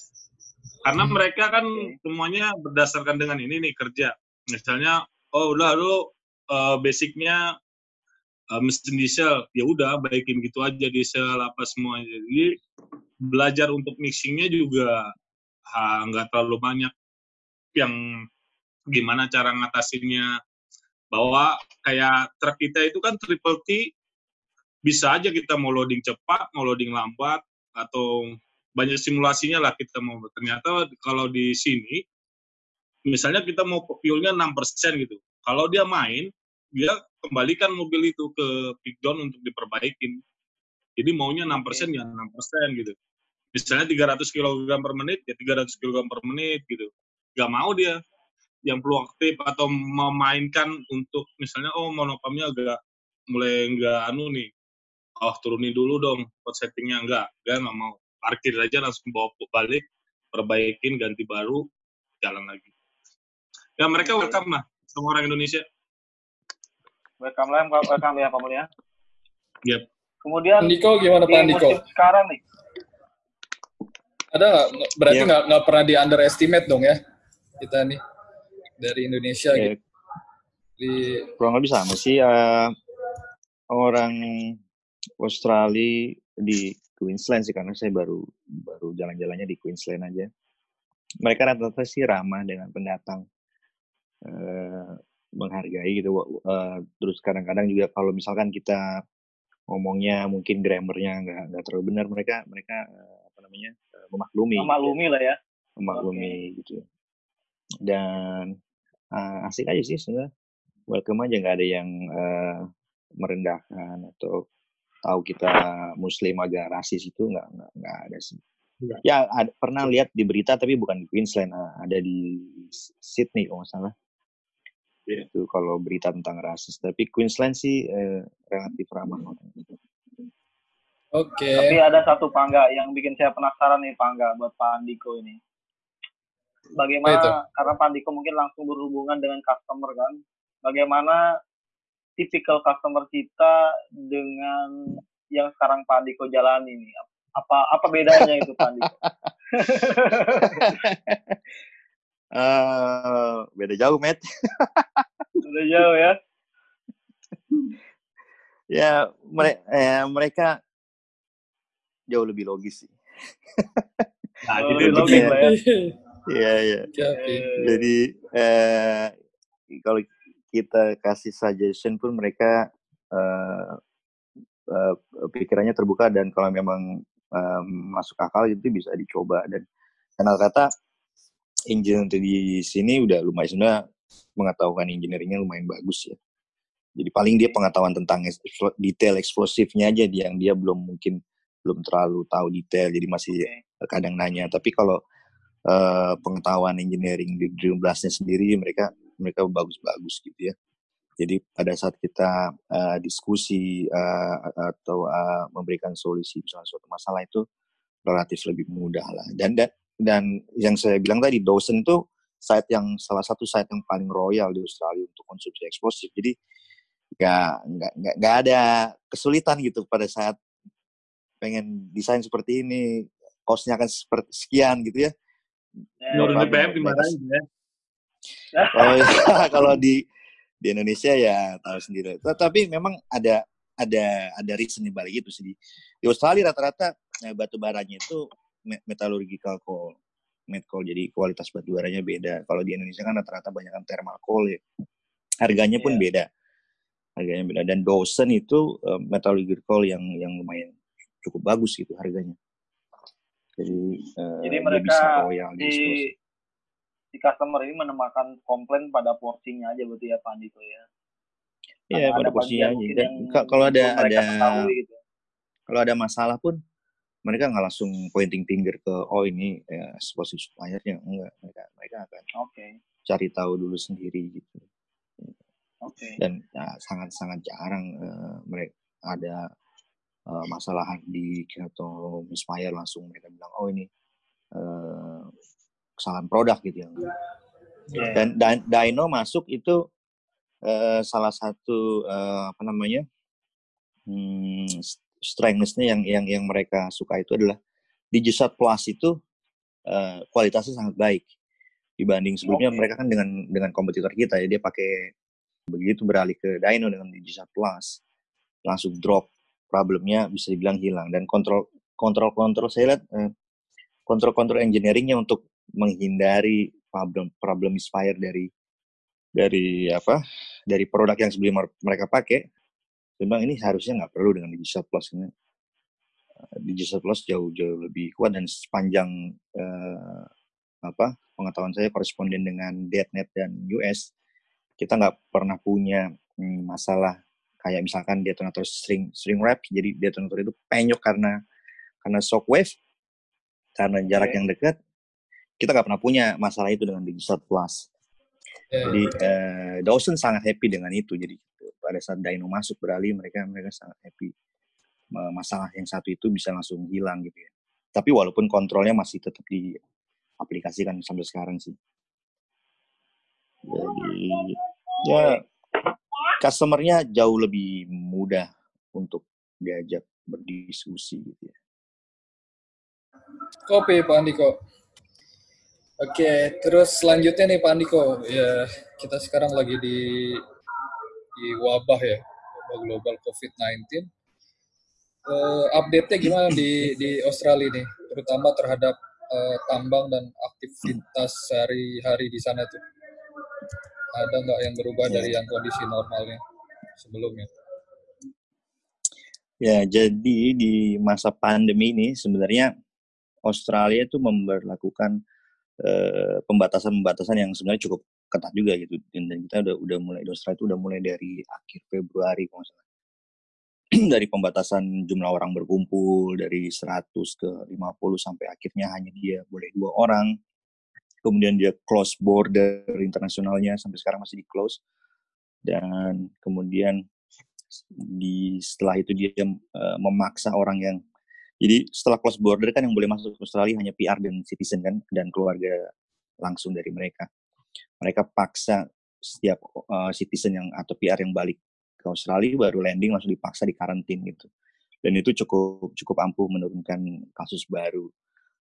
Karena Hmm. mereka kan semuanya berdasarkan dengan ini nih kerja. Misalnya oh udah lu uh, basicnya uh, mesin diesel. Ya udah baikin gitu aja diesel apa semuanya jadi belajar untuk mixingnya juga nggak terlalu banyak. Yang gimana cara ngatasinnya. Bahwa kayak truk kita itu kan triple T bisa aja kita mau loading cepat mau loading lambat atau banyak simulasinya lah kita mau. Ternyata kalau di sini misalnya kita mau fuelnya 6% gitu. Kalau dia main dia kembalikan mobil itu ke pick down untuk diperbaikin. Jadi maunya 6% ya 6% gitu. Misalnya 300 kg per menit ya 300 kg per menit gitu. Gak mau dia yang proaktif atau memainkan untuk misalnya oh monopamnya agak mulai enggak anu nih. Oh turunin dulu dong pot settingnya. Enggak enggak nggak mau parkir aja langsung bawa balik perbaikin ganti baru jalan lagi ya mereka welcome lah sama orang Indonesia Welcome lah, welcome ya Pak Mulia. Yep. Kemudian Andiko gimana Pak Andiko? musim sekarang nih, Ada nggak? Berarti nggak nggak pernah di underestimate dong ya kita nih dari Indonesia Ya, gitu. Di kurang lebih sama sih eh, orang Australia di Queensland sih karena saya baru baru jalan-jalannya di Queensland aja. Mereka rata-rata sih ramah dengan pendatang, eh, menghargai gitu. Eh, terus kadang-kadang juga kalau misalkan kita ngomongnya mungkin grammarnya nggak nggak terlalu benar, mereka mereka eh, apa namanya memaklumi. gitu ya. memaklumi lah ya. memaklumi gitu. Dan asik aja sih sebenarnya. Welcome aja nggak ada yang merendahkan atau tahu kita Muslim agak rasis itu nggak nggak nggak ada sih. Nggak. Ya ada, pernah lihat di berita tapi bukan di Queensland, uh, ada di Sydney kalau nggak salah. Iya. Itu kalau berita tentang rasis. Tapi Queensland sih uh, relatif ramah orang. Oke. Tapi ada satu Pangga yang bikin saya penasaran nih Pangga buat Pak Andiko ini. Bagaimana itu? karena Pak Andiko mungkin langsung berhubungan dengan customer kan. Bagaimana tipikal customer kita dengan yang sekarang Pak Andiko jalani ini? Apa apa bedanya itu Pak Andiko? [LAUGHS] Eh, beda jauh, Matt. Udah jauh ya. Ya, mere- eh, mereka jauh lebih logis sih. nah, Oh, gitu lebih logis ya. Iya, iya. Jadi eh kalau kita kasih suggestion pun mereka eh eh, pikirannya terbuka dan kalau memang eh, masuk akal itu bisa dicoba dan karena kata engineer di sini udah lumayan sebenarnya pengetahuan engineeringnya lumayan bagus ya. Jadi paling dia pengetahuan tentang detail eksplosifnya aja dia yang dia belum mungkin belum terlalu tahu detail jadi masih kadang nanya. Tapi kalau eh, pengetahuan engineering di drill blastnya sendiri mereka mereka bagus-bagus gitu ya. Jadi pada saat kita eh, diskusi eh, atau eh, memberikan solusi misalnya suatu masalah itu relatif lebih mudah lah. Dan dan dan yang saya bilang tadi Dawson itu site yang salah satu site yang paling royal di Australia untuk konsumsi eksplosif. Jadi nggak nggak nggak ada kesulitan gitu pada saat pengen desain seperti ini costnya akan seperti sekian gitu ya. Ya, problem, BBM dimarahin ya. Kalau [LAUGHS] kalau di di Indonesia ya tahu sendiri. Tapi memang ada ada ada reason di balik itu sih. Di, Australia rata-rata eh, batu baranya itu me- metallurgical coal, met coal. Jadi kualitas batu baranya beda. Kalau di Indonesia kan rata-rata banyak kan thermal coal ya. Harganya pun Iya. beda. Harganya beda. Dan Dawson itu eh, metallurgical coal yang yang lumayan cukup bagus gitu harganya. Jadi, eh, Jadi mereka bisa royal di di. Si customer ini menemukan komplain pada porsinya aja berarti ya Pak Andiko ya. Iya, pada bagian aja. Dan kalau ada ada gitu. kalau ada masalah pun mereka nggak langsung pointing finger ke oh ini ya, explosive suppliernya enggak mereka mereka akan Oke, cari tahu dulu sendiri gitu oke. dan ya, sangat sangat jarang mereka ada eh, masalah hard disk atau misfire langsung mereka bilang oh ini eh, kesalahan produk gitu ya Iya. dan Dyno masuk itu uh, salah satu uh, apa namanya hmm, strengthnya yang yang yang mereka suka itu adalah di Jusat Plus itu uh, kualitasnya sangat baik dibanding sebelumnya okay. mereka kan dengan dengan kompetitor kita ya dia pakai begitu beralih ke Dino dengan Digisat Plus langsung drop problemnya bisa dibilang hilang dan kontrol kontrol kontrol saya lihat kontrol kontrol engineeringnya untuk menghindari problem problem misfire dari dari apa dari produk yang sebelum mereka pakai memang ini harusnya nggak perlu dengan Digital Plus ini. Eh, Digital Plus jauh jauh lebih kuat dan sepanjang uh, apa pengetahuan saya koresponden dengan DetNet dan US kita nggak pernah punya hmm, masalah kayak misalkan detonator string string wrap jadi detonator itu penyok karena karena shockwave karena jarak okay. yang dekat kita nggak pernah punya masalah itu dengan Digital Plus. Yeah. jadi uh, Dawson sangat happy dengan itu. Jadi pada saat Dino masuk beralih mereka mereka sangat happy. Masalah yang satu itu bisa langsung hilang gitu ya. Tapi walaupun kontrolnya masih tetap diaplikasikan sampai sekarang sih. Jadi ya customernya jauh lebih mudah untuk diajak berdiskusi gitu ya. Kopi Pak Andiko Oke, terus selanjutnya nih Pak Andiko, ya kita sekarang lagi di di wabah ya, wabah global COVID-19. Uh, eh, update-nya gimana di di Australia nih, terutama terhadap uh, tambang dan aktivitas sehari-hari di sana tuh? Ada nggak yang berubah dari yang kondisi normalnya sebelumnya? Ya, jadi di masa pandemi ini sebenarnya Australia itu memperlakukan pembatasan-pembatasan yang sebenarnya cukup ketat juga gitu. Dan kita udah udah mulai Australia itu udah mulai dari akhir Februari kalau salah. [CLEARS THROAT] Dari pembatasan jumlah orang berkumpul dari 100 ke 50 sampai akhirnya hanya dia boleh dua orang. Kemudian dia close border internasionalnya sampai sekarang masih di close dan kemudian di setelah itu dia uh, memaksa orang yang jadi setelah close border kan yang boleh masuk ke Australia hanya PR dan citizen kan dan keluarga langsung dari mereka mereka paksa setiap uh, citizen yang atau PR yang balik ke Australia baru landing langsung dipaksa di karantin gitu. Dan itu cukup cukup ampuh menurunkan kasus baru.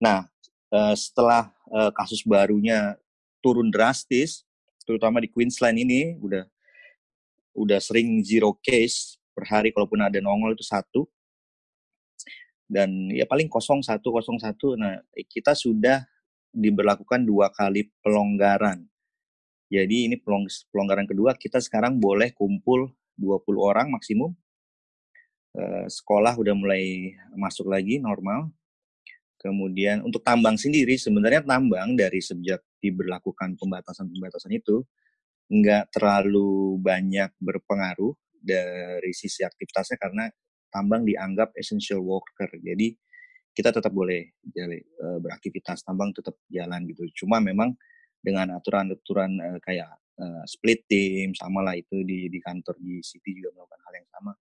Nah, uh, setelah uh, kasus barunya turun drastis, terutama di Queensland ini udah udah sering zero case per hari kalaupun ada nongol itu satu dan ya paling kosong satu kosong satu nah kita sudah diberlakukan dua kali pelonggaran jadi ini pelonggaran kedua kita sekarang boleh kumpul 20 orang maksimum. sekolah udah mulai masuk lagi normal. Kemudian untuk tambang sendiri sebenarnya tambang dari sejak diberlakukan pembatasan-pembatasan itu nggak terlalu banyak berpengaruh dari sisi aktivitasnya karena tambang dianggap essential worker. Jadi kita tetap boleh jadi, beraktivitas tambang tetap jalan gitu. Cuma memang dengan aturan-aturan uh, kayak uh, split team sama lah itu di di kantor di City juga melakukan hal yang sama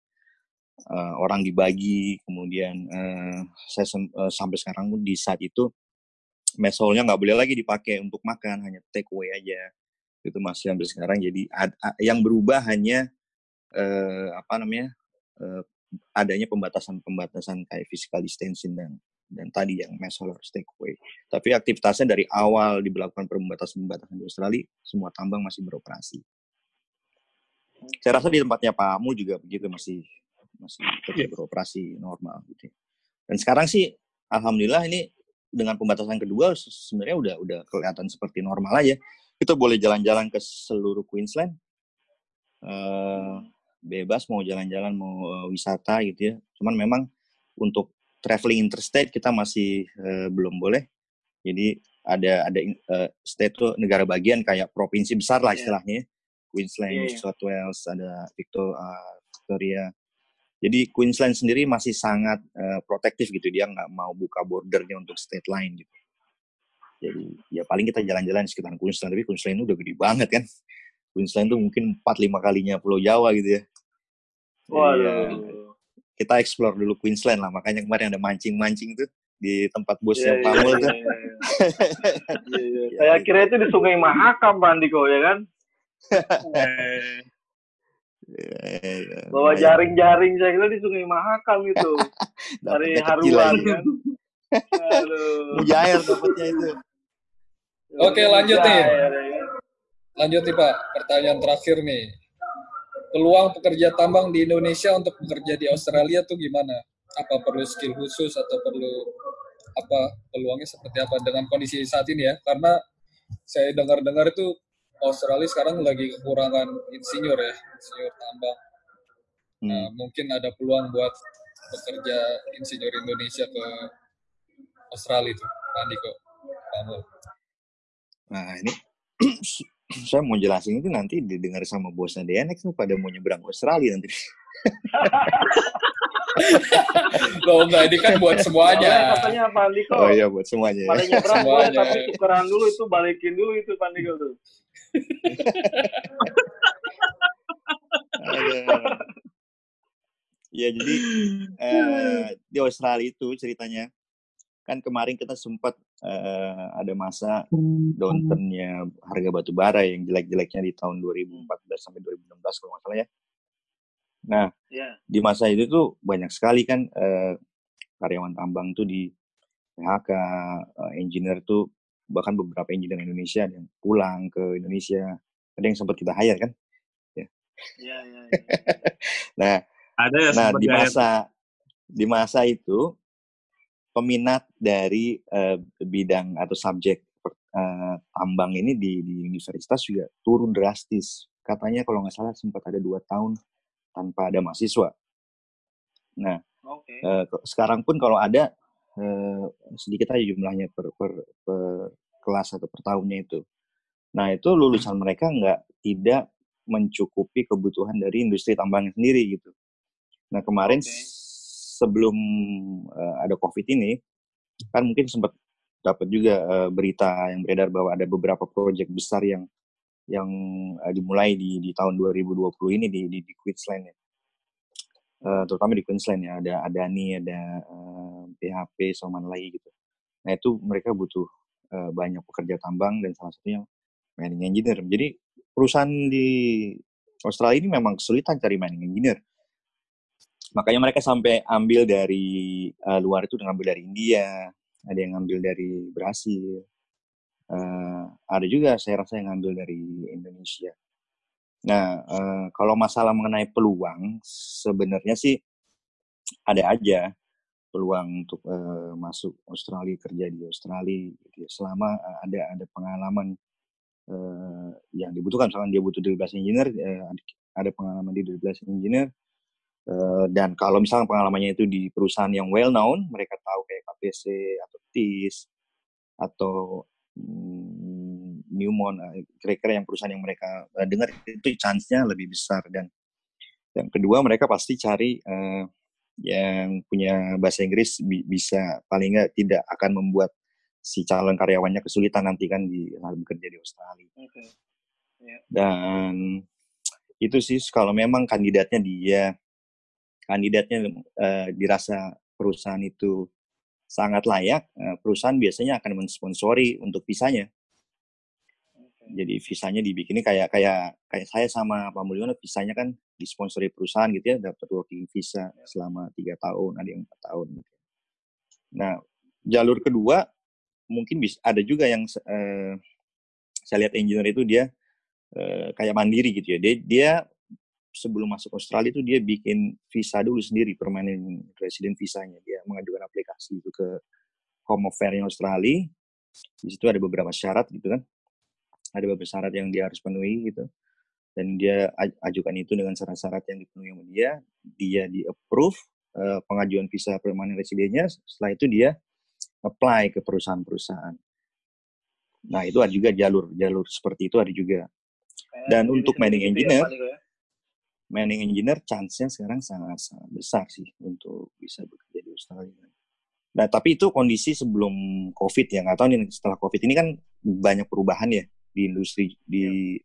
orang dibagi kemudian saya sampai sekarang di saat itu mesolnya nggak boleh lagi dipakai untuk makan hanya take away aja itu masih sampai sekarang jadi ad, yang berubah hanya apa namanya adanya pembatasan-pembatasan kayak physical distancing dan dan tadi yang mass solar away. Tapi aktivitasnya dari awal diberlakukan pembatasan-pembatasan di Australia, semua tambang masih beroperasi. Saya rasa di tempatnya Pak Amu juga begitu masih masih tetap yeah. beroperasi normal gitu. Dan sekarang sih alhamdulillah ini dengan pembatasan kedua sebenarnya udah udah kelihatan seperti normal aja. Kita boleh jalan-jalan ke seluruh Queensland. Uh, bebas mau jalan-jalan mau uh, wisata gitu ya. Cuman memang untuk traveling interstate kita masih uh, belum boleh. Jadi ada ada uh, state tuh negara bagian kayak provinsi besar lah iya. istilahnya. Yeah. Queensland, yeah, yeah. South Wales, ada Victor, uh, Victoria. Jadi Queensland sendiri masih sangat uh, protektif gitu dia nggak mau buka bordernya untuk state lain gitu. Jadi ya paling kita jalan-jalan di sekitar Queensland tapi Queensland itu udah gede banget kan. Queensland tuh mungkin 4 5 kalinya Pulau Jawa gitu ya. Waduh. Ya, kita explore dulu Queensland lah. Makanya kemarin ada mancing-mancing tuh di tempat bosnya yeah, Pamul yeah, tuh. Yeah, yeah. yeah, Saya kira itu di Sungai Mahakam, Pak Andiko, ya kan? Eh, Bawa lumayan. jaring-jaring saya kira di Sungai Mahakam itu. [LAUGHS] Dari Haruan kan. [LAUGHS] Mujair dapatnya itu. Oke, lanjut nih. Lanjut nih Pak, pertanyaan terakhir nih. Peluang pekerja tambang di Indonesia untuk bekerja di Australia tuh gimana? Apa perlu skill khusus atau perlu apa peluangnya seperti apa dengan kondisi saat ini ya? Karena saya dengar-dengar itu Australia sekarang lagi kekurangan insinyur ya, insinyur tambang. Nah, Hmm. mungkin ada peluang buat bekerja insinyur Indonesia ke Australia itu, Pak. Kamu. Nah ini [CLEARS THROAT] saya mau jelasin itu nanti didengar sama bosnya DNX tuh pada mau nyebrang Australia nanti. [LAUGHS] Loh enggak, ini kan buat semuanya. katanya Pak Andiko. Oh iya buat semuanya ya. Pada nyebrang boleh, tapi tukeran dulu itu, balikin dulu itu Pak Andiko tuh. Aduh. Ya jadi eh, di Australia itu ceritanya kan kemarin kita sempat eh, ada masa downturn-nya harga batu bara yang jelek-jeleknya di tahun 2014 sampai 2016 kalau nggak salah ya. Nah Ya. di masa itu tuh banyak sekali kan eh, karyawan tambang tuh di PHK, eh, engineer tuh bahkan beberapa engineer Indonesia ada yang pulang ke Indonesia, ada yang sempat kita hire kan. Ya, ya, ya. [LAUGHS] Nah Ada ya Nah, di masa di masa itu peminat dari eh, bidang atau subjek eh, tambang ini di, di universitas juga turun drastis. Katanya kalau nggak salah sempat ada dua tahun tanpa ada mahasiswa. Nah, Oke. eh, ke- sekarang pun kalau ada eh, sedikit aja jumlahnya per, per, per kelas atau per tahunnya itu. Nah, itu lulusan mereka nggak tidak mencukupi kebutuhan dari industri tambang sendiri gitu. Nah kemarin Oke. Sebelum eh, ada COVID ini, kan mungkin sempat dapat juga eh, berita yang beredar bahwa ada beberapa proyek besar yang yang eh, dimulai di di tahun 2020 ini di di, di Queensland ya, Eh, terutama di Queensland ya ada Adani, ada eh, PHP, sama lagi gitu. Nah itu mereka butuh eh, banyak pekerja tambang dan salah satunya mining engineer. Jadi perusahaan di Australia ini memang kesulitan cari mining engineer makanya mereka sampai ambil dari eh, luar itu ngambil dari India ada yang ngambil dari Brasil eh, ada juga saya rasa yang ngambil dari Indonesia nah eh, kalau masalah mengenai peluang sebenarnya sih ada aja peluang untuk eh, masuk Australia kerja di Australia gitu ya. selama ada ada pengalaman eh, yang dibutuhkan misalkan dia butuh 12 engineer eh, ada pengalaman di 12 engineer Eh, dan kalau misalnya pengalamannya itu di perusahaan yang well known, mereka tahu kayak KPC atau TIS atau mm, Newmont, eh, kira-kira yang perusahaan yang mereka eh, dengar itu chance-nya lebih besar. Dan yang kedua mereka pasti cari eh, yang punya bahasa Inggris bi- bisa paling nggak tidak akan membuat si calon karyawannya kesulitan nanti kan di bekerja di Australia. Oke. dan itu sih kalau memang kandidatnya dia kandidatnya eh, dirasa perusahaan itu sangat layak eh, perusahaan biasanya akan mensponsori untuk visanya. Jadi visanya dibikinnya kayak kayak kayak saya sama Pak Mulyono visanya kan disponsori perusahaan gitu ya dapat working visa selama tiga tahun ada yang empat tahun gitu. nah jalur kedua mungkin bisa ada juga yang eh, saya lihat engineer itu dia eh, kayak mandiri gitu ya. Dia dia sebelum masuk Australia itu dia bikin visa dulu sendiri permanent resident visanya. Dia mengajukan aplikasi itu ke Home Affairs Australia. Di situ ada beberapa syarat gitu kan. Ada beberapa syarat yang dia harus penuhi gitu. Dan dia aj- ajukan itu dengan syarat-syarat yang dipenuhi sama dia. Dia di approve eh, pengajuan visa permanent residennya setelah itu dia apply ke perusahaan-perusahaan. Nah itu ada juga jalur jalur seperti itu ada juga. Dan untuk mining engineer, ya? Mining engineer chance-nya sekarang sangat sangat besar sih untuk bisa bekerja di Australia. Nah, tapi itu kondisi sebelum COVID ya. Nggak tahu nih setelah COVID ini kan banyak perubahan ya di industri di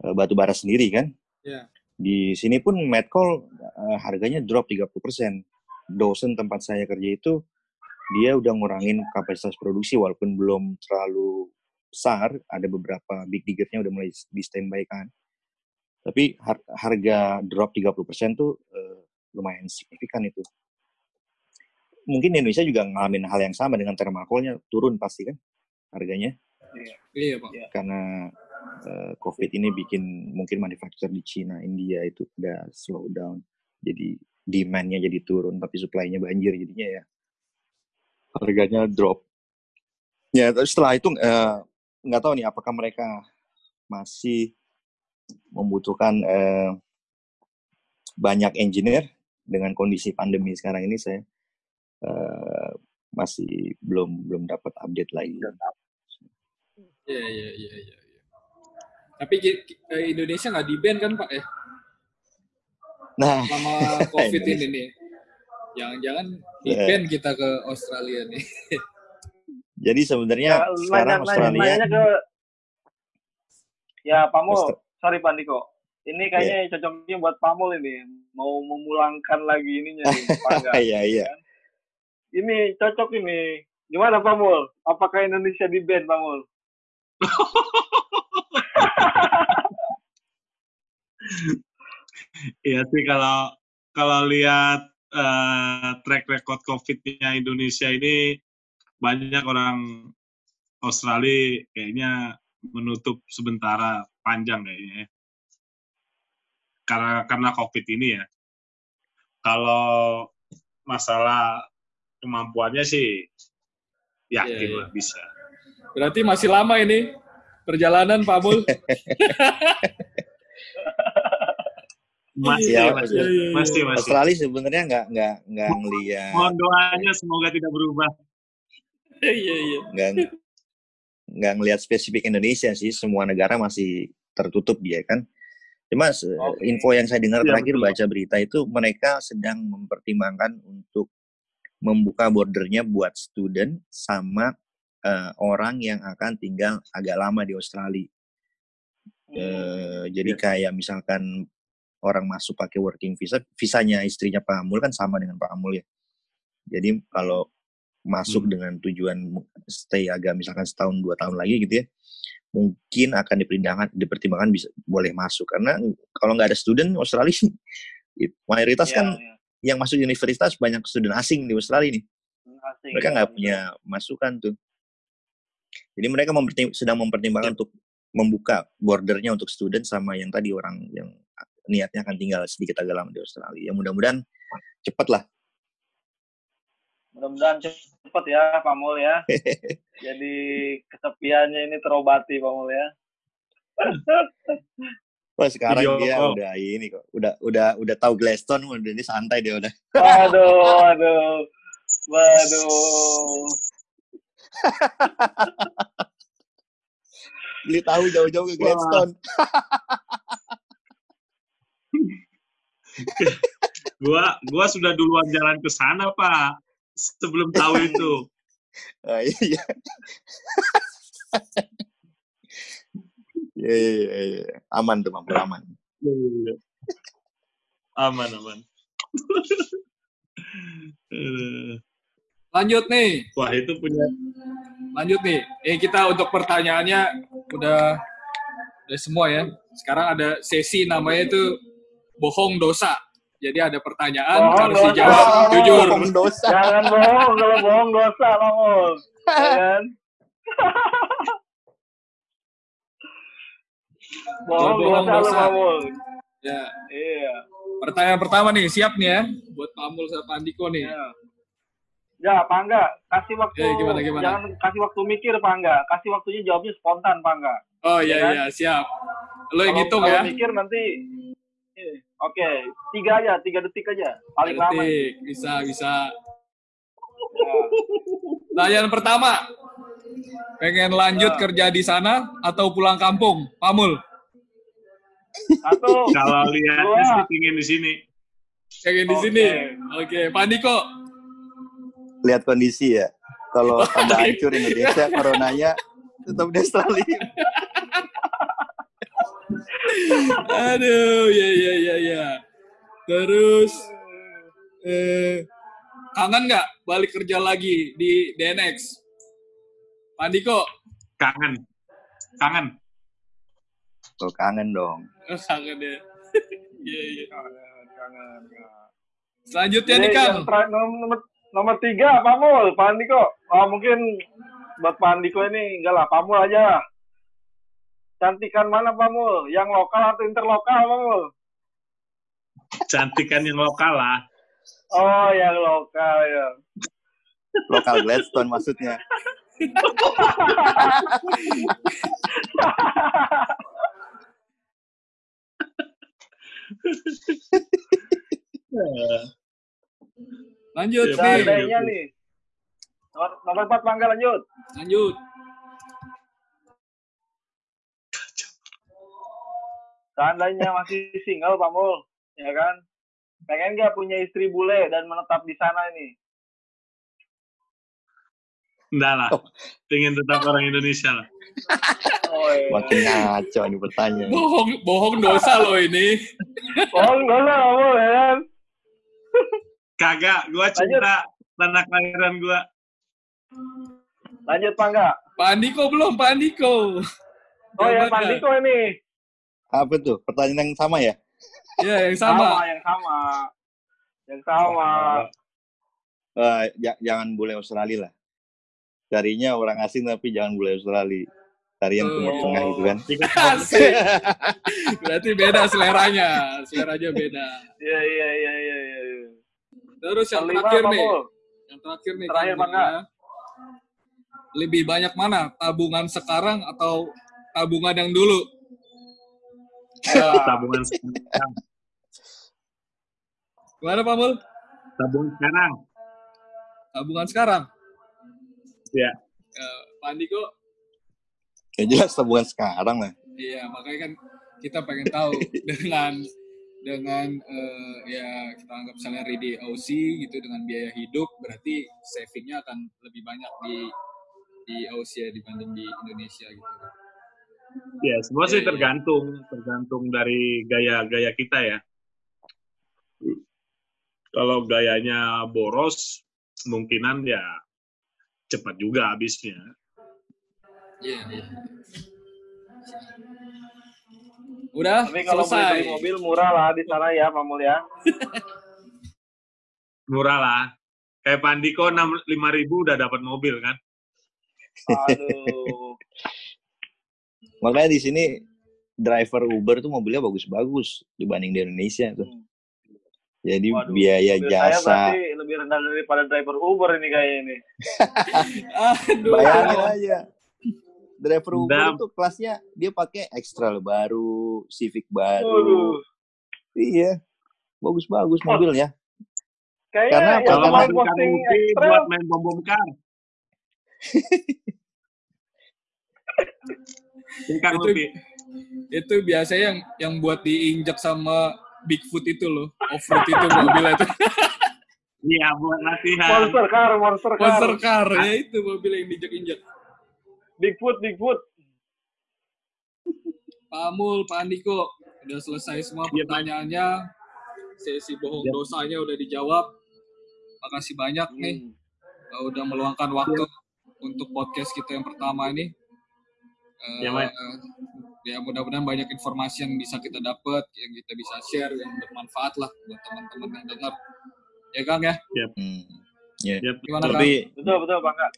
eh, batu bara sendiri kan. Iya. Di sini pun met coal eh, harganya drop 30%. Dosen tempat saya kerja itu dia udah ngurangin kapasitas produksi walaupun belum terlalu besar, ada beberapa big diggernya udah mulai di standby kan Tapi har- harga drop 30% tuh eh, lumayan signifikan itu. Mungkin Indonesia juga ngalamin hal yang sama dengan thermalcoalnya turun pasti kan harganya Iya, Pak. karena eh, COVID ini bikin mungkin manufacturer di Cina, India itu udah slow down. Jadi demand-nya jadi turun tapi supply-nya banjir jadinya ya harganya drop. Ya, setelah itu eh, nggak tahu nih apakah mereka masih membutuhkan eh, banyak engineer dengan kondisi pandemi sekarang ini saya eh, masih belum belum dapat update lagi. Iya, iya, iya, iya. iya. Tapi eh, Indonesia nggak di ban kan, Pak ya? Nah, Selama [LAUGHS] COVID ini nih. Jangan-jangan di Iya. ban kita ke Australia nih. jadi sebenarnya Ya, sekarang nanya, nanya, Australia nanyanya ke ya Pamul, Austra- sorry Pak Niko. Ini kayaknya cocoknya buat Pamul ini. Mau memulangkan lagi ininya nih. [LAUGHS] Iya, iya. Ini cocok ini. Gimana Pamul? Apakah Indonesia di ban Pamul? [LAUGHS] Iya sih kalau kalau lihat eh, track record COVID-nya Indonesia ini banyak orang Australia kayaknya menutup sementara panjang kayaknya. ya. Karena karena COVID ini ya. Kalau masalah kemampuannya sih yakin Iya, iya. lah bisa. Berarti masih lama ini perjalanan Pak Mul. [LAUGHS] Masih, Iya, masih, iya, iya. masih, masih. Australia sebenarnya nggak nggak nggak ngelihat Mohon doanya semoga tidak berubah. Iya, iya. nggak nggak ngelihat spesifik Indonesia sih semua negara masih tertutup dia kan cuma Oke. info yang saya dengar Iya, terakhir betul. baca berita itu mereka sedang mempertimbangkan untuk membuka bordernya buat student sama eh, orang yang akan tinggal agak lama di Australia Hmm. Eh, jadi Iya. kayak misalkan orang masuk pakai working visa, visanya istrinya Pak Amul kan sama dengan Pak Amul ya. Jadi kalau masuk Hmm. dengan tujuan stay agak misalkan setahun dua tahun lagi gitu ya, mungkin akan dipertimbangkan dipertimbangkan bisa boleh masuk karena kalau nggak ada student Australia [LAUGHS] it- mayoritas Iya, kan iya. yang masuk universitas banyak student asing di Australia nih. Asing, Mereka ya, nggak betul. punya masukan tuh. Jadi mereka mempertim- sedang mempertimbangkan untuk membuka bordernya untuk student sama yang tadi orang yang niatnya akan tinggal sedikit agak lama di Australia. Ya mudah-mudahan cepat lah. Mudah-mudahan cepet ya Pak Mul ya. [LAUGHS] Jadi kesepiannya ini terobati Pak Mul ya. [LAUGHS] Wah sekarang Video dia call. udah ini kok, udah udah udah tahu Gladstone, udah ini santai dia udah. Waduh, waduh. Waduh. [LAUGHS] Beli tahu jauh-jauh ke. Gladstone. Gua gua sudah duluan jalan ke sana, Pak. Sebelum tahu itu. [LAUGHS] Ah, iya. [LAUGHS] Iya, iya, iya, iya. Aman tuh, mampu aman. aman, aman. [LAUGHS] Aduh. Lanjut nih, Wah, itu punya lanjut nih. Eh kita untuk pertanyaannya udah udah semua ya. Sekarang ada sesi namanya itu bohong dosa. Jadi ada pertanyaan Bohong harus dosa. dijawab jujur. Bohong dosa. Jangan bohong kalau bohong dosa Pak Mul. Ya [LAUGHS] kan? bohong bohong dosa dosa. Mul. Ya. Iya. Pertanyaan pertama nih, siap nih ya buat Pak Amul sama Pak Andiko nih. Ya. Ya, Pak Angga, kasih waktu Ya, gimana, gimana? jangan kasih waktu mikir Pak Angga, kasih waktunya jawabnya spontan Pak Angga. Oh Ya iya kan? iya, siap. Lo yang Kalau- hitung kalau ya. mikir nanti eh, Oke, tiga aja, tiga detik aja, paling lama. Detik, bisa bisa. Ya. Pertanyaan pertama. Pengen lanjut Ya. kerja di sana atau pulang kampung? Pamul. Satu, kalau lihatnya Dua. sih pingin di sini. Pengen di sini. Oke, Pak Andiko. Lihat kondisi ya. Kalau [LAUGHS] tambah hancur Indonesia, [LAUGHS] coronanya tetap di Australia. [LAUGHS] Aduh, ya ya ya ya. Terus eh kangen nggak balik kerja lagi di DNX? Pak Andiko, Kangen. Kangen. Tuh kangen dong. Oh, kangen ya. [LAUGHS] Iya, iya. Kangen, kangen. Selanjutnya Jadi nih, Kang. nomor, nomor, tiga, Pamul, Pak Andiko. Oh, mungkin buat Pak Andiko ini, enggak lah, Pamul aja. Cantikan mana, Pamul? Yang lokal atau interlokal, Pamul? Cantikan yang lokal lah. Oh, yang lokal, ya. Lokal Gladstone maksudnya. Lanjut Iya, nih. Bang. Seandainya nih. Nomor, nomor empat, Pangga, lanjut. Lanjut. Seandainya masih single, Pamul, ya kan? Pengen nggak punya istri bule dan menetap di sana ini? Enggak lah. Pengen tetap orang Indonesia lah. Oh, iya. Makin ngaco nih pertanyaan. Bohong, bohong dosa loh ini. Oh, enggak lah, Pamul, ya kan? Kagak, gua cinta tanah kelahiran gua. Lanjut, Pangga. Pak Andiko belum, Pak Andiko. Oh, ya. Pak Andiko ini. Apa tuh? Pertanyaan yang sama ya? Iya, yang sama. yang sama. Yang sama. Eh, ja- jangan bule Australia lah. Carinya orang asing tapi jangan bule Australia. Cari yang timur Oh. tengah gitu kan. [LAUGHS] Asik. Berarti beda seleranya. Seleranya beda. Iya, iya, iya, iya, iya. iya. Terus yang Kelima, terakhir nih. Yang terakhir nih. Terakhir, Kang, Bang, Kak. ya. Lebih banyak mana? Tabungan sekarang atau tabungan yang dulu? Tabungan sekarang. Gimana Pak Mul? Tabungan sekarang. Tabungan sekarang? Iya. Eh, Pak Andiko? Ya jelas tabungan sekarang lah. Iya, makanya kan kita pengen tahu [LAUGHS] dengan dengan eh, ya kita anggap salary di Aussie gitu dengan biaya hidup berarti savingnya akan lebih banyak di di Aussie ya dibanding di Indonesia gitu. Ya, semua sih Iya, iya. tergantung, tergantung dari gaya-gaya kita ya. Kalau gayanya boros, kemungkinan ya cepat juga habisnya. Iya, iya. Udah Tapi kalau selesai. beli mobil murah lah di sana ya, Pamul ya. [LAUGHS] Murah lah. Kayak Pandiko 6 ribu udah dapat mobil kan. Aduh. Makanya di sini driver Uber tuh mobilnya bagus-bagus dibanding di Indonesia tuh. Jadi Waduh, biaya saya jasa, berarti lebih rendah daripada driver Uber ini kayaknya ini. Aduh. bayangin aja. Driver Uber Dam. tuh kelasnya dia pakai extra baru, Civic baru. Waduh. Iya. Bagus-bagus mobilnya. Kayaknya Karena apa? Kalau Karena- posting ekstrem. buat main bom bom kar. [LAUGHS] Ini Kang Itu- Lupi. Itu biasanya yang yang buat diinjak sama Bigfoot itu loh, off-road itu mobilnya itu. [LAUGHS] Iya, buat latihan. Monster car, monster car. Monster car ya itu mobil yang diinjak-injak. Bigfoot, Bigfoot. Pak Amul, Pak Andiko, udah selesai semua Iya, pertanyaannya. Sesi bohong Iya. dosanya udah dijawab. Makasih banyak nih Hmm. udah meluangkan waktu untuk podcast kita yang pertama ini. Uh, Mas. uh, ya mudah-mudahan banyak informasi yang bisa kita dapat, yang kita bisa share, yang bermanfaat lah buat teman-teman yang dengar. Ya Kang ya, Hmm. Ya, gimana Kang? Tapi Betul, betul, Bang. Kak.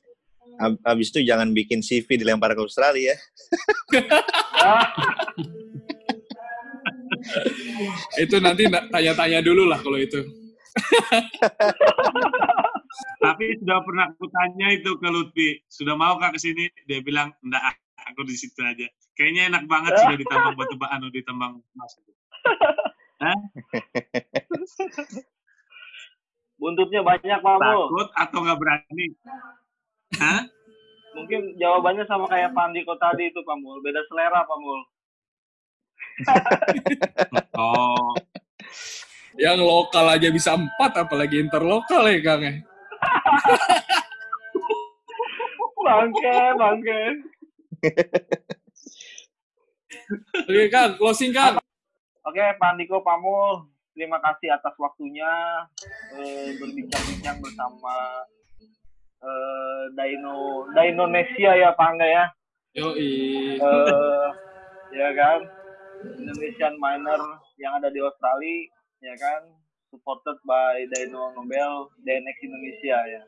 ab- abis itu jangan bikin CV dilempar ke Australia ya. [LAUGHS] Itu nanti na- tanya-tanya dulu lah kalau itu. [LAUGHS] Tapi sudah pernah kutanya itu ke Lutfi, sudah mau kak ke sini? Dia bilang, enggak, aku di situ aja. Kayaknya enak banget sudah ditambang [LAUGHS] batu baan, udah ditambang emas. buntutnya banyak, Pak Mul. Takut atau nggak berani? Hah? Mungkin jawabannya sama kayak Pak Andiko tadi itu, Pak Mul. Beda selera, Pak Mul. [LAUGHS] Oh, Yang lokal aja bisa empat, apalagi interlokal ya Kang ya. [LAUGHS] Bangke, bangke. Oke Kang, closing Kang. Oke, Pak Andiko, Pak Mul. Terima kasih atas waktunya eh, berbincang-bincang bersama eh, Dino Dinonesia ya, Pak Angga ya. Yoi. Eh, ya kan. Indonesian miner yang ada di Australia, ya kan, supported by Dino Nobel, DNX Indonesia ya.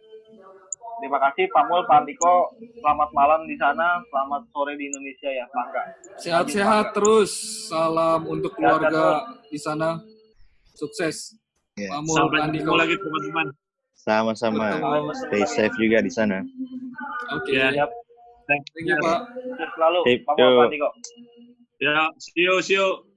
Terima kasih Pak Mul, Pak Andiko. Selamat malam di sana, selamat sore di Indonesia ya, Pak Angga. Sehat-sehat terus. Salam untuk keluarga di sana. Sukses. Ya. Pak Mul, Sampai Pak Andiko. lagi teman-teman. Sama-sama. Stay safe juga di sana. Oke. Ya. Siap, Thank Thank you, Pak. selalu, Pak Mul. Pak Andiko. Ya, see you, see you.